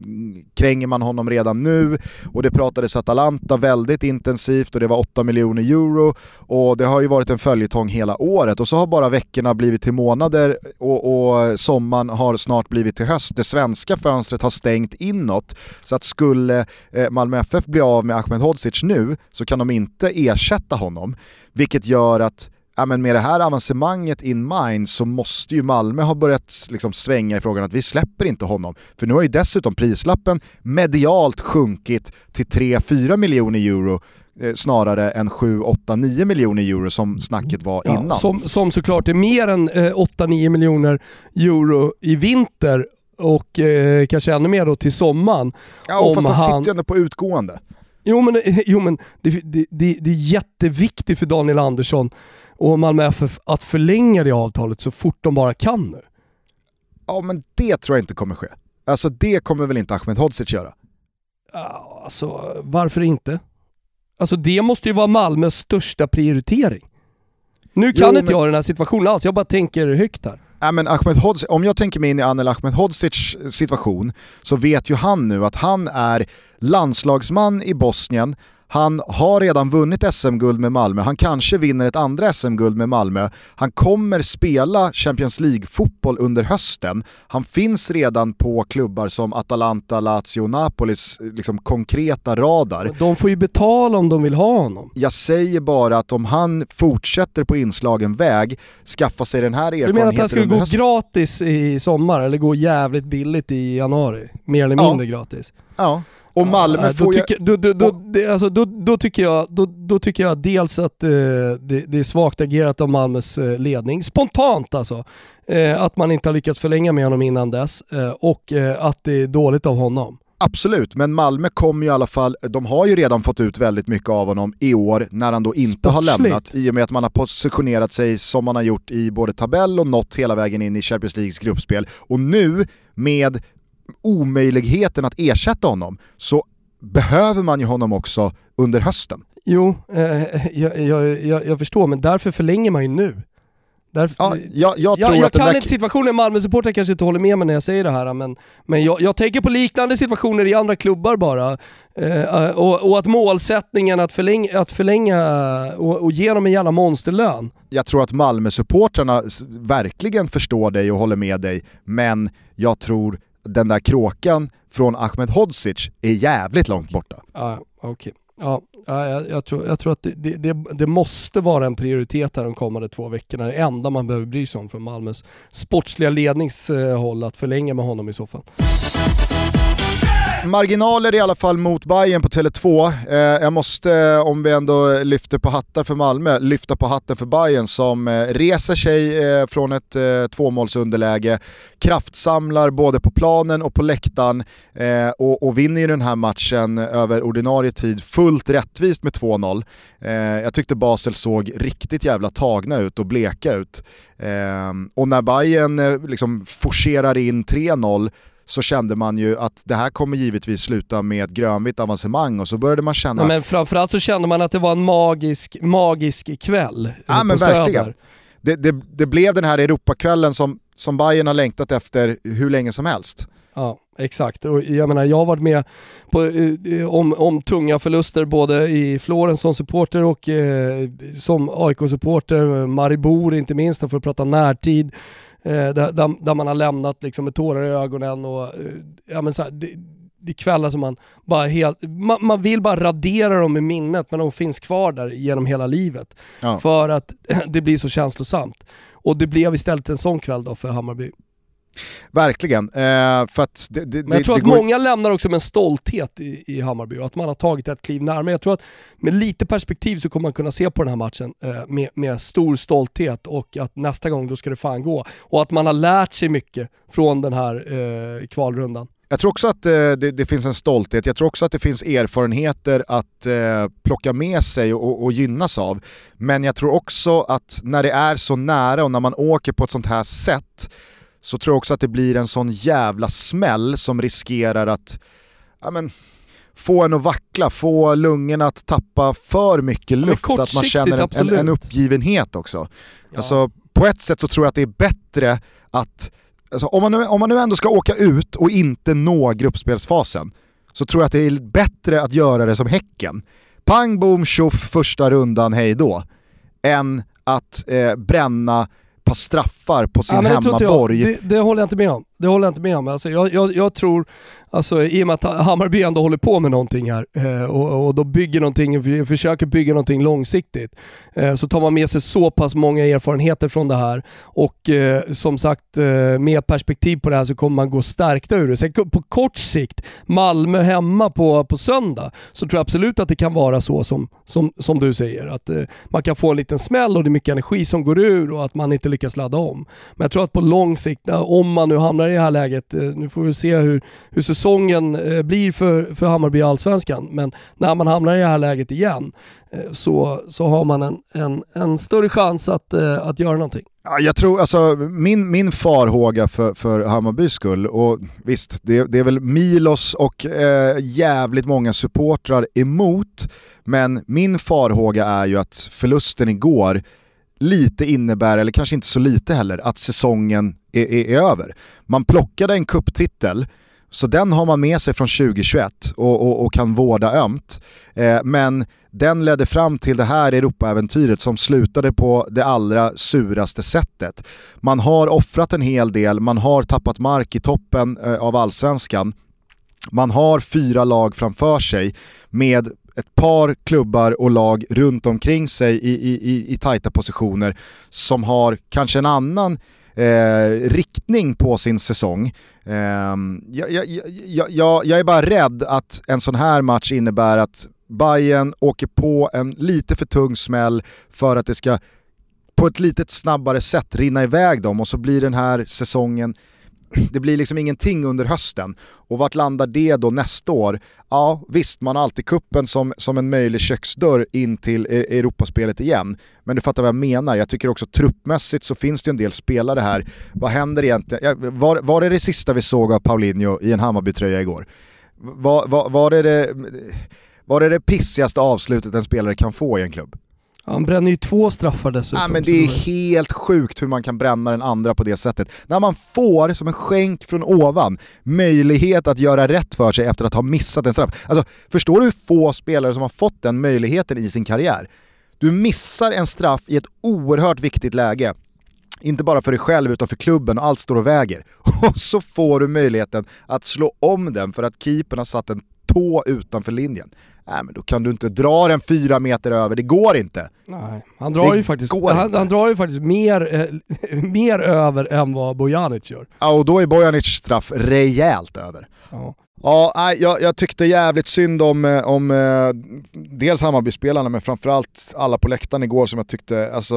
kränger man honom redan nu? Och det pratades Atalanta väldigt intensivt och det var 8 miljoner euro och det har ju varit en följetong hela året och så har bara veckorna blivit till månader och, och sommaren har snart blivit till höst. Det svenska fönstret har stängt inåt så att skulle eh, Malmö FF bli av med Ahmedhodzic nu så kan de inte ersätta honom vilket gör att ja, men med det här avancemanget in mind så måste ju Malmö ha börjat liksom svänga i frågan att vi släpper inte honom. För nu har ju dessutom prislappen medialt sjunkit till 3-4 miljoner euro eh, snarare än 7, 8, 9 miljoner euro som snacket var Ja, innan. som, som såklart är mer än eh, 8-9 miljoner euro i vinter och eh, kanske ännu mer då till sommaren. ja, och om fast han, han- sitter ju ändå på utgående. Jo men, jo, men det, det, det, det är jätteviktigt för Daniel Andersson och Malmö FF att förlänga det avtalet så fort de bara kan nu. Ja men det tror jag inte kommer ske. Alltså det kommer väl inte Ahmedhodzic göra? Ja, Alltså varför inte? Alltså det måste ju vara Malmös största prioritering. Nu kan Jo, inte men- jag den här situationen alls, jag bara tänker högt här. Ja, men Ahmedhodzic, om jag tänker mig in i Anel Ahmedhodzics situation så vet ju han nu att han är landslagsman i Bosnien, han har redan vunnit SM-guld med Malmö, han kanske vinner ett andra SM-guld med Malmö, han kommer spela Champions League-fotboll under hösten, han finns redan på klubbar som Atalanta, Lazio och Napolis liksom, konkreta radar. De får ju betala om de vill ha honom. Jag säger bara att om han fortsätter på inslagen väg, skaffa sig den här Du erfarenheten menar att han skulle gå hösten. gratis i sommar eller gå jävligt billigt i januari? Mer eller Ja. mindre gratis? Ja, och Malmö Ja, får då, ju... tycker, då, då, då, det, alltså, då, då, tycker jag, då, då tycker jag dels att eh, det, det är svagt agerat av Malmös eh, ledning, spontant alltså, eh, att man inte har lyckats förlänga med honom innan dess eh, och eh, att det är dåligt av honom. Absolut, men Malmö kommer ju i alla fall, de har ju redan fått ut väldigt mycket av honom i år när han då inte har Sportsligt. lämnat i och med att man har positionerat sig som man har gjort i både tabell och nått hela vägen in i Champions Leagues gruppspel. Och nu med omöjligheten att ersätta honom så behöver man ju honom också under hösten. Jo, eh, jag, jag, jag, jag förstår, men därför förlänger man ju nu. Därför, Ja, jag, jag jag, jag kan där... inte situationen, Malmö-supportrar kanske inte håller med mig när jag säger det här, men, men jag, jag tänker på liknande situationer i andra klubbar bara. Eh, och, och att målsättningen att förlänga, att förlänga och, och ge dem en jävla monsterlön. jag tror att Malmö-supportrarna verkligen förstår dig och håller med dig, men jag tror den där kråkan från Ahmedhodzic är jävligt långt borta. Ja, okej. Okay. ja, jag, jag, tror, jag tror att det, det, det, det måste vara en prioritet här de kommande två veckorna. Det enda man behöver bry sig om från Malmös sportsliga ledningshåll, eh, att förlänga med honom i så fall. Marginaler i alla fall mot Bayern på Tele2. Eh, jag måste, eh, om vi ändå lyfter på hattar för Malmö, lyfta på hatten för Bayern som eh, reser sig eh, från ett eh, tvåmålsunderläge, kraftsamlar både på planen och på läktaren eh, och, och vinner ju den här matchen över ordinarie tid fullt rättvist med 2-0. Eh, jag tyckte Basel såg riktigt jävla tagna ut och bleka ut. Eh, och när Bayern eh, liksom forcerar in 3-0 så kände man ju att det här kommer givetvis sluta med ett grönvitt avancemang och så började man känna Ja, men framförallt så kände man att det var en magisk, magisk kväll eh, Ja, men verkligen. det, det, det blev den här Europakvällen som, som Bayern har längtat efter hur länge som helst. Ja, exakt. Och jag menar, jag har varit med på, eh, om, om tunga förluster både i Florens som supporter och eh, som AIK-supporter, Maribor inte minst, för att prata närtid, eh, där, där, man har lämnat liksom med tårar i ögonen och eh, ja, men så här, det, det är kvällar som man bara helt, man, man vill bara radera dem i minnet men de finns kvar där genom hela livet. Ja. För att det blir så känslosamt. Och det blev istället en sån kväll då för Hammarby. Verkligen. Eh, för det, det, Men jag tror att går- många lämnar också med en stolthet i, i Hammarby och att man har tagit ett kliv närmare. Jag tror att med lite perspektiv så kommer man kunna se på den här matchen eh, med, med stor stolthet och att nästa gång då ska det fan gå. Och att man har lärt sig mycket från den här eh, kvalrundan. Jag tror också att eh, det, det, finns en stolthet, jag tror också att det finns erfarenheter att eh, plocka med sig och, och, gynnas av. Men jag tror också att när det är så nära och när man åker på ett sånt här sätt så tror jag också att det blir en sån jävla smäll som riskerar att ja, men, få en att vackla, få lungorna att tappa för mycket luft, ja, att man känner en, en, en uppgivenhet också. Ja. Alltså, på ett sätt så tror jag att det är bättre att, alltså, om, man nu, om man nu ändå ska åka ut och inte nå gruppspelsfasen, så tror jag att det är bättre att göra det som Häcken. Pang bom tjoff första rundan, hej då. Än att eh, bränna par straffar på sin ja, hemmaborg. Det, det, håller jag inte med om. Det håller jag inte med om. Alltså, jag, jag, jag tror, alltså, i och med att Hammarby ändå håller på med någonting här eh, och, och då bygger någonting, försöker bygga någonting långsiktigt, eh, så tar man med sig så pass många erfarenheter från det här och eh, som sagt, med perspektiv på det här så kommer man gå stärkta ur det. Sen på kort sikt, Malmö hemma på, på söndag, så tror jag absolut att det kan vara så som, som, som du säger, att man kan få en liten smäll och det är mycket energi som går ur och att man inte lyckas ladda om. Men jag tror att på lång sikt, om man nu hamnar i det här läget, eh, nu får vi se hur, hur säsongen eh, blir för, för Hammarby i Allsvenskan, men när man hamnar i det här läget igen eh, så, så har man en, en, en större chans att, att göra någonting. Jag tror, alltså min, min farhåga för, för Hammarbys skull, och visst, det, det är väl Milos och eh, jävligt många supportrar emot, men min farhåga är ju att förlusten igår lite innebär, eller kanske inte så lite heller, att säsongen är, är, är över. Man plockade en kupptitel så den har man med sig från 2021 och, och, och kan vårda ömt. Eh, men den ledde fram till det här Europaäventyret som slutade på det allra suraste sättet. Man har offrat en hel del, man har tappat mark i toppen eh, av allsvenskan. Man har fyra lag framför sig med ett par klubbar och lag runt omkring sig i, i, i, i tajta positioner som har kanske en annan eh, riktning på sin säsong. Eh, jag, jag, jag, jag är bara rädd att en sån här match innebär att Bayern åker på en lite för tung smäll för att det ska på ett lite snabbare sätt rinna iväg dem och så blir den här säsongen det blir liksom ingenting under hösten. Och vart landar det då nästa år? Ja visst, man har alltid kuppen som, som en möjlig köksdörr in till e- Europaspelet igen. Men du fattar vad jag menar, jag tycker också truppmässigt så finns det en del spelare här. Vad händer egentligen? Var, var det det sista vi såg av Paulinho i en Hammarby-tröja igår? Var, var, var, det det, var det det pissigaste avslutet en spelare kan få i en klubb? Han bränner ju två straffar dessutom. Ja, men det är helt sjukt hur man kan bränna den andra på det sättet. När man får, som en skänk från ovan, möjlighet att göra rätt för sig efter att ha missat en straff. Alltså, förstår du hur få spelare som har fått den möjligheten i sin karriär? Du missar en straff i ett oerhört viktigt läge. Inte bara för dig själv utan för klubben och allt står och väger. Och så får du möjligheten att slå om den för att keepern har satt en tå utanför linjen. Nej men då kan du inte dra den fyra meter över, det går inte. Nej, han drar, ju faktiskt, han, han, drar ju faktiskt mer, eh, mer över än vad Bojanic gör. Ja och då är Bojanic straff rejält över. Ja. Ja, jag, jag tyckte jävligt synd om, eh, om eh, dels Hammarbyspelarna men framförallt alla på läktaren igår som jag tyckte, alltså...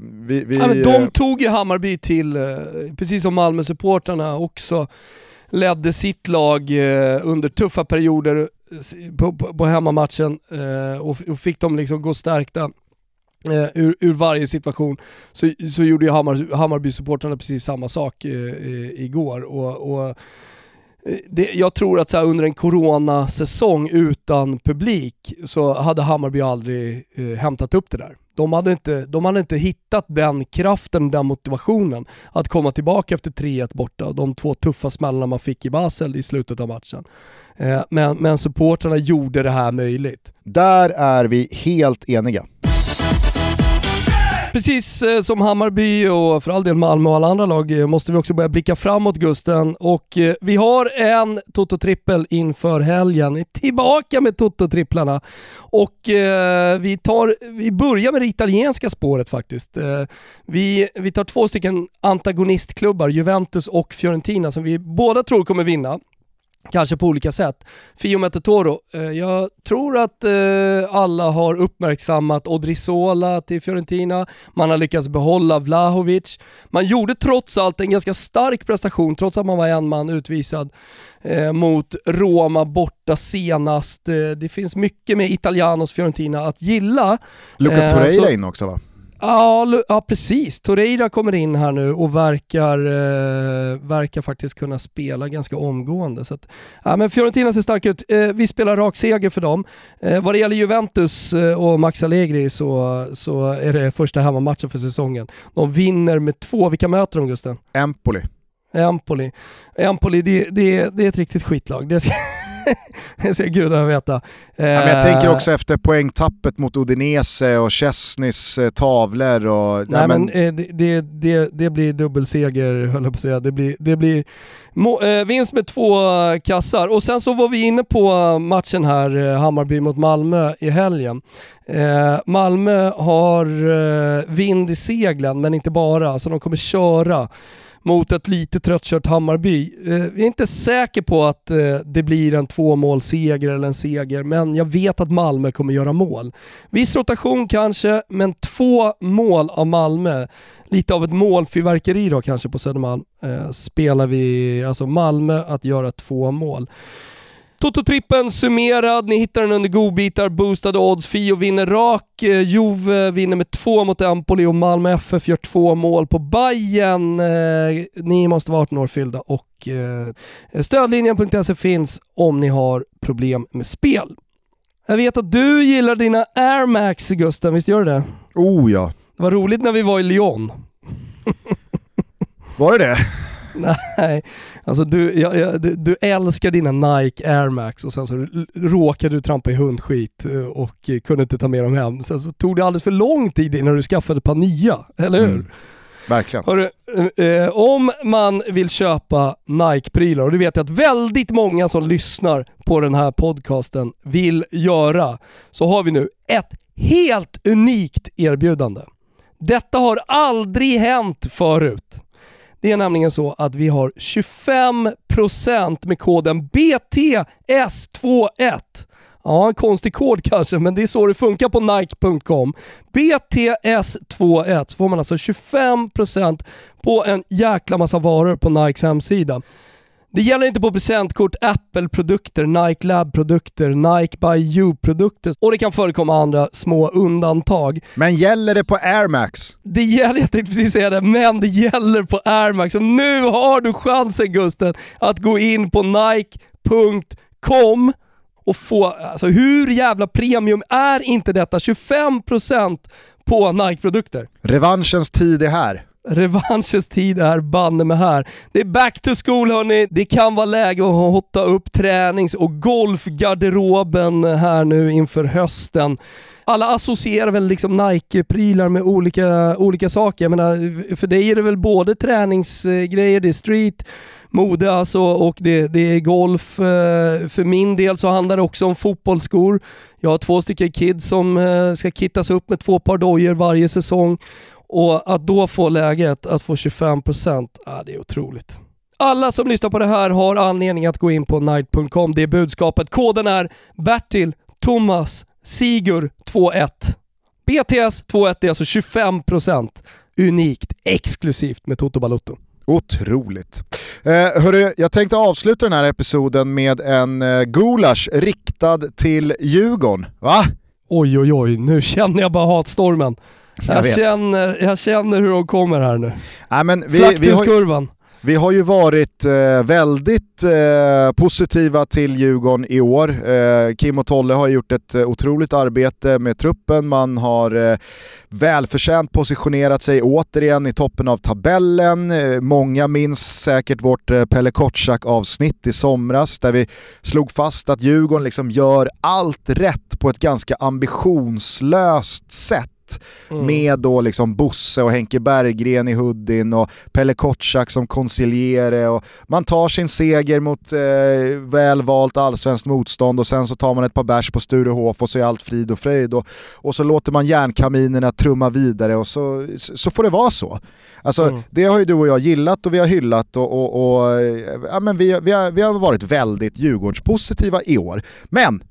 Vi, vi, ja, men de tog ju Hammarby till, eh, precis som Malmö-supportrarna också, ledde sitt lag eh, under tuffa perioder på, på, på hemmamatchen eh, och, och, fick dem liksom gå stärkta Uh, eh, ur, ur, varje situation. Så, så gjorde ju Hammar, Hammarby-supportrarna precis samma sak eh, igår. Och, och Eh, det, jag tror att så här, under en coronasäsong utan publik så hade Hammarby aldrig eh, hämtat upp det där. De hade, inte, de hade inte hittat den kraften, den motivationen att komma tillbaka efter 3-1 borta och de två tuffa smällarna man fick i Basel i slutet av matchen. Eh, men, men supportrarna gjorde det här möjligt. Där är vi helt eniga. Precis eh, som Hammarby och för all del Malmö och alla andra lag eh, måste vi också börja blicka framåt Gusten och eh, vi har en Toto-trippel inför helgen. Tillbaka med Toto-tripplarna och vi, tar, vi börjar med det italienska spåret faktiskt. Vi, vi tar två stycken antagonistklubbar, Juventus och Fiorentina, som vi båda tror kommer vinna. Kanske på olika sätt. Fio Toro. Eh, jag tror att eh, alla har uppmärksammat Odrizola till Fiorentina. Man har lyckats behålla Vlahovic. Man gjorde trots allt en ganska stark prestation, trots att man var en man utvisad, eh, mot Roma borta senast. Det finns mycket med Italianos Fiorentina att gilla. Lucas Torreira så... in också va? Ja, ja, precis. Torreira kommer in här nu och verkar, eh, verkar faktiskt kunna spela ganska omgående. Så att, ja, men Fiorentina ser stark ut. Eh, vi spelar rak seger för dem. Eh, vad det gäller Juventus eh, och Max Allegri så, så är det första hemmamatchen för säsongen. De vinner med två. Vilka möter de Gusten? Empoli. Empoli. Empoli, det, det, det är ett riktigt skitlag. Det ska, det ska gudarna veta. Ja, jag tänker eh, också efter poängtappet mot Udinese och Chesnys eh, tavlor. Och, nej, ja, men, men eh, det, det, det, blir dubbelseger höll jag på att säga. Det blir, det blir må, vinst med två kassar. Och sen så var vi inne på matchen här, Hammarby mot Malmö i helgen. Eh, Malmö har eh, vind i seglen, men inte bara, så de kommer köra mot ett lite tröttkört Hammarby. Eh, jag är inte säker på att eh, det blir en tvåmålsseger eller en seger, men jag vet att Malmö kommer göra mål. Viss rotation kanske, men två mål av Malmö, lite av ett målfyrverkeri då kanske på Södermalm, eh, spelar vi, alltså Malmö att göra två mål. Toto-trippen summerad, ni hittar den under godbitar, boostade odds. Fio vinner rak, eh, Juve vinner med två mot Empoli och Malmö FF gör två mål på Bayern. Eh, ni måste vara 18 år fyllda och eh, stödlinjen.se finns om ni har problem med spel. Jag vet att du gillar dina Air Max Gusten, visst gör du det? Oh ja. Det var roligt när vi var i Lyon. Var det det? Nej, alltså du, jag, jag, du, du, älskar dina Nike Air Max och sen så råkade du trampa i hundskit eh, och kunde inte ta med dem hem. Sen så tog det alldeles för lång tid innan du skaffade ett par nya, eller hur? Mm. Verkligen. Hörru, eh, om man vill köpa Nike-prylar, och det vet jag att väldigt många som lyssnar på den här podcasten vill göra, så har vi nu ett helt unikt erbjudande. Detta har aldrig hänt förut. Det är nämligen så att vi har 25% med koden BTS21. Ja, en konstig kod kanske, men det är så det funkar på Nike.com. BTS21 så får man alltså 25% på en jäkla massa varor på Nikes hemsida. Det gäller inte på presentkort, Apple-produkter, Nike Lab-produkter, Nike by You-produkter och det kan förekomma andra små undantag. Men gäller det på Air Max? Det gäller, jag tänkte precis säga det, men det gäller på Air Max. Och nu har du chansen Gusten att gå in på Nike.com och få, alltså hur jävla premium är inte detta? 25% på Nike-produkter. Revanschens tid är här. Revanschens tid är banne med här. Det är back to school hörni. Det kan vara läge att hotta upp tränings och golfgarderoben här nu inför hösten. Alla associerar väl liksom Nike-prylar med olika, olika saker. Jag menar, för dig är det väl både träningsgrejer, det är street, mode alltså och det, det är golf. Eh, för min del så handlar det också om fotbollsskor. Jag har två stycken kids som eh, ska kittas upp med två par dojor varje säsong och att då få läget att få 25%, ah, det är otroligt. Alla som lyssnar på det här har anledning att gå in på night.com. Det är budskapet. Koden är Bertil Thomas Sigur 21. BTS 21 är alltså 25% unikt, exklusivt med Toto Balotto. Otroligt. Eh, hörru, jag tänkte avsluta den här episoden med en eh, gulasch riktad till Djurgården. Va? Oj oj oj, nu känner jag bara hatstormen. Jag, jag känner, jag känner hur de kommer här nu. Nej, men vi, Slakthuskurvan. Vi har ju varit eh, väldigt eh, positiva till Djurgården i år. Eh, Kim och Tolle har gjort ett eh, otroligt arbete med truppen. Man har eh, välförtjänt positionerat sig återigen i toppen av tabellen. Eh, många minns säkert vårt eh, Pelle Kotschack avsnitt i somras där vi slog fast att Djurgården liksom gör allt rätt på ett ganska ambitionslöst sätt Mm. med då liksom Bosse och Henke Berggren i Huddin och Pelle Kotschack som konsiljere och man tar sin seger mot eh, väl valt allsvenskt motstånd och sen så tar man ett par bärs på Sturehof och så är allt frid och fröjd och, och så låter man järnkaminerna trumma vidare och så, så får det vara så. Alltså Mm. det har ju du och jag gillat och vi har hyllat och, och, och eh, ja, men vi, vi, har, vi har varit väldigt Djurgårdspositiva i år. Men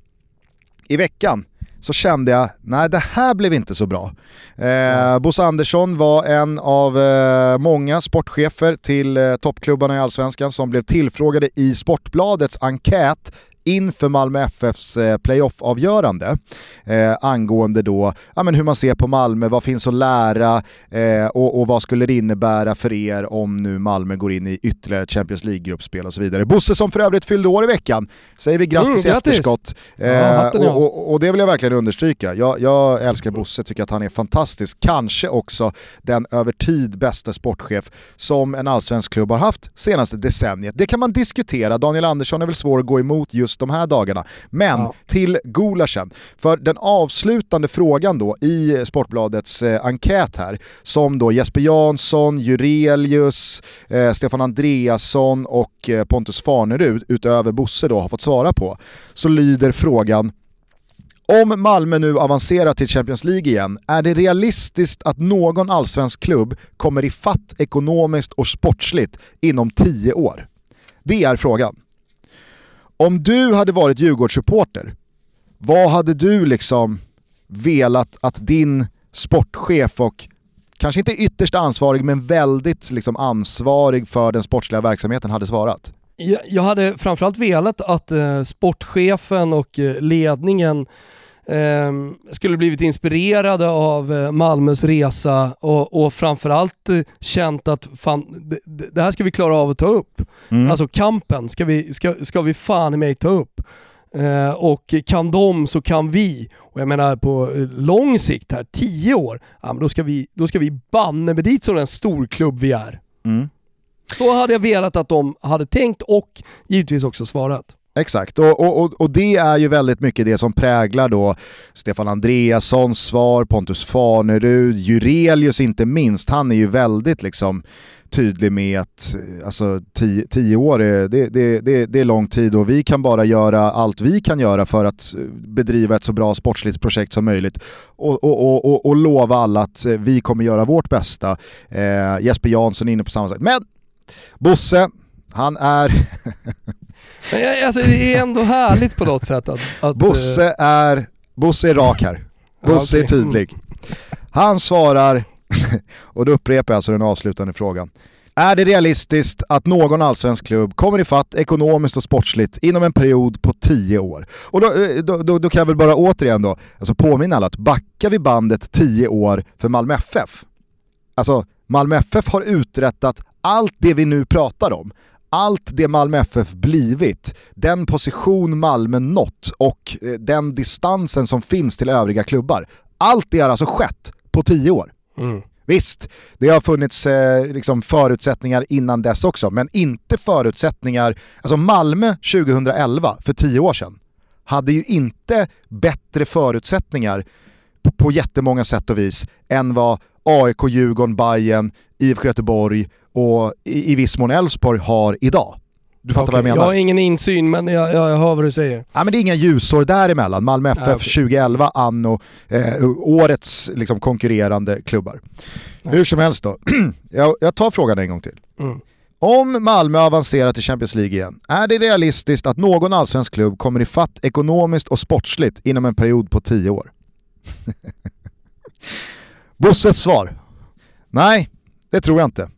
i veckan så kände jag, nej det här blev inte så bra. Eh, Bosse Andersson var en av eh, många sportchefer till eh, toppklubbarna i Allsvenskan som blev tillfrågade i Sportbladets enkät inför Malmö FFs eh, playoff-avgörande eh, angående då, ja, men hur man ser på Malmö, vad finns att lära eh, och, och vad skulle det innebära för er om nu Malmö går in i ytterligare Champions League-gruppspel och så vidare. Bosse som för övrigt fyllde år i veckan, säger vi grattis Mm, i efterskott. Eh, Ja, och, och, och det vill jag verkligen understryka. Jag, jag älskar Bosse, tycker att han är fantastisk. Kanske också den över tid bästa sportchef som en allsvensk klubb har haft senaste decenniet. Det kan man diskutera, Daniel Andersson är väl svår att gå emot just de här dagarna. Men Ja. till gulaschen, för den avslutande frågan då i Sportbladets eh, enkät här, som då Jesper Jansson, Jurelius, eh, Stefan Andreasson och eh, Pontus Farnerud, utöver Bosse då, har fått svara på, så lyder frågan om Malmö nu avancerar till Champions League igen, är det realistiskt att någon allsvensk klubb kommer i fatt ekonomiskt och sportsligt inom 10 år? Det är frågan. Om du hade varit Djurgårdssupporter, vad hade du liksom velat att din sportchef och kanske inte ytterst ansvarig men väldigt liksom ansvarig för den sportsliga verksamheten hade svarat? Jag, hade framförallt velat att eh, sportchefen och eh, ledningen eh, skulle blivit inspirerade av eh, Malmös resa och, och framförallt eh, känt att fan, det, här ska vi klara av att ta upp. Alltså kampen ska vi, ska, ska vi fan i mig ta upp. Eh, och kan de så kan vi. Och jag menar på eh, lång sikt här, 10 år, ja, men då ska vi, då ska vi banne med dit som den storklubb vi är. Mm. Så hade jag velat att de hade tänkt och givetvis också svarat. Exakt, och, och, och, och det är ju väldigt mycket det som präglar då Stefan Andreassons svar, Pontus Farnerud, Jurelius inte minst, han är ju väldigt liksom tydlig med att eh, alltså, tio, tio år är, det, det, det, det är lång tid och vi kan bara göra allt vi kan göra för att eh, bedriva ett så bra sportsligt projekt som möjligt och, och, och, och, och lova alla att eh, vi kommer göra vårt bästa. Eh, Jesper Jansson är inne på samma sak. Men Bosse, han är Men jag, alltså, det är ändå härligt på något sätt att... att Bosse är, Bosse är rak här. Bosse är okej. tydlig. Han svarar, och då upprepar jag alltså den avslutande frågan. Är det realistiskt att någon allsvensk klubb kommer ifatt ekonomiskt och sportsligt inom en period på 10 år? Och då, eh, då, då, då kan jag väl bara återigen då, alltså påminna alla att backar vi bandet 10 år för Malmö FF, alltså Malmö FF har uträttat allt det vi nu pratar om, allt det Malmö FF blivit, den position Malmö nått och eh, den distansen som finns till övriga klubbar. Allt det har alltså skett på 10 år. Mm. Visst, det har funnits eh, liksom förutsättningar innan dess också, men inte förutsättningar... Alltså Malmö 2011, för 10 år sedan, hade ju inte bättre förutsättningar på, på jättemånga sätt och vis än vad AIK, Djurgården, Bayern, IFK Göteborg och i, i viss mån Elfsborg har idag. Du fattar vad jag menar? Jag har ingen insyn men jag, jag, jag hör vad du säger. Ja, men det är inga ljusår däremellan. Malmö FF Nej, okej. 2011, anno, eh, årets liksom, konkurrerande klubbar. Nej. Hur som helst då, jag, jag tar frågan en gång till. Mm. Om Malmö avancerar till Champions League igen, är det realistiskt att någon allsvensk klubb kommer i fatt ekonomiskt och sportsligt inom en period på 10 år? Bosses svar? Nej, det tror jag inte.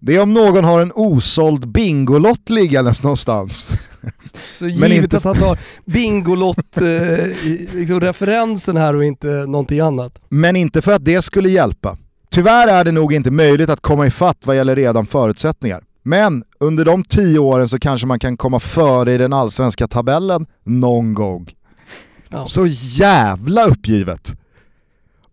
Det är om någon har en osåld Bingolott liggandes någonstans. Så givet inte- att han tar Bingolott eh, liksom referensen här och inte någonting annat. Men inte för att det skulle hjälpa. Tyvärr är det nog inte möjligt att komma ifatt vad gäller redan förutsättningar. Men under de tio åren så kanske man kan komma före i den allsvenska tabellen någon gång. Ja. Så jävla uppgivet!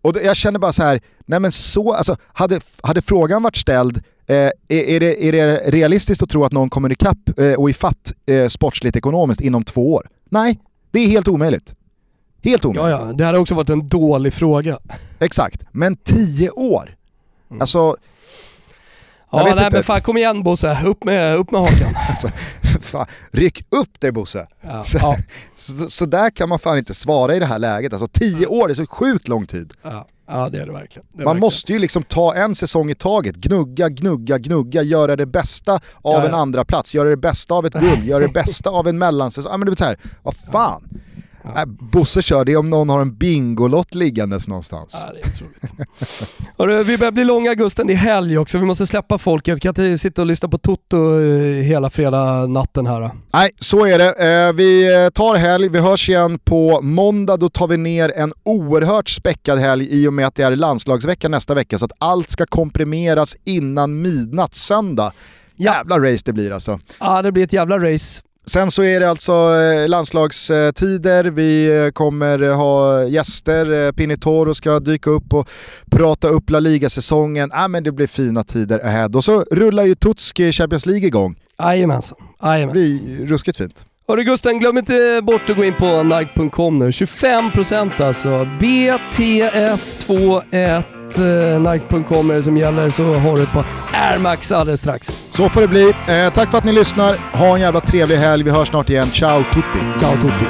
Och jag känner bara så här, nej men så, alltså hade, hade frågan varit ställd, eh, är, är, det, är det realistiskt att tro att någon kommer ikapp eh, och ifatt eh, sportsligt ekonomiskt inom två år? Nej, det är helt omöjligt. Helt omöjligt. Ja, ja, det hade också varit en dålig fråga. Exakt, men 10 år. Alltså, Jag Ja, vet nej inte. men fan kom igen Bosse, upp med, upp med hakan. alltså fan, ryck upp dig Bosse. Ja, Så, ja, så, så där kan man fan inte svara i det här läget. Alltså 10 år, det är så sjukt lång tid. ja, ja det är det verkligen. Det är Man verkligen. måste ju liksom ta en säsong i taget, gnugga, gnugga, gnugga, göra det bästa av Ja, en ja. andra plats, göra det bästa av ett guld, göra det bästa av en mellansäsong. Ja men det är så här, vad fan. Äh, Bosse kör det om någon har en bingolott liggandes någonstans. Ja, det är otroligt. Hörru, vi börjar bli långa Gusten, det är helg också. Vi måste släppa folket. Kan inte sitta och lyssna på Toto eh, hela fredag natten här. då. Nej, så är det. Eh, vi tar helg, vi hörs igen på måndag. Då tar vi ner en oerhört späckad helg i och med att det är landslagsvecka nästa vecka. Så att allt ska komprimeras innan midnatt söndag. Jävla race det blir alltså. Ja, det blir ett jävla race. Sen så är det alltså eh, landslagstider, vi eh, kommer eh, ha gäster, Pinitoro ska dyka upp och prata upp La Liga-säsongen. Ah, men det blir fina tider ahead. Och så rullar ju Tutski Champions League igång. Jajamensan. Det blir ruskigt fint. Hörru Gusten, glöm inte bort att gå in på nike.com nu. 25% alltså. BTS21 eh, Nike.com är det som gäller så har du ett par Air Max alldeles strax. Så får det bli. Eh, tack för att ni lyssnar. Ha en jävla trevlig helg. Vi hörs snart igen. Ciao tutti! Ciao tutti.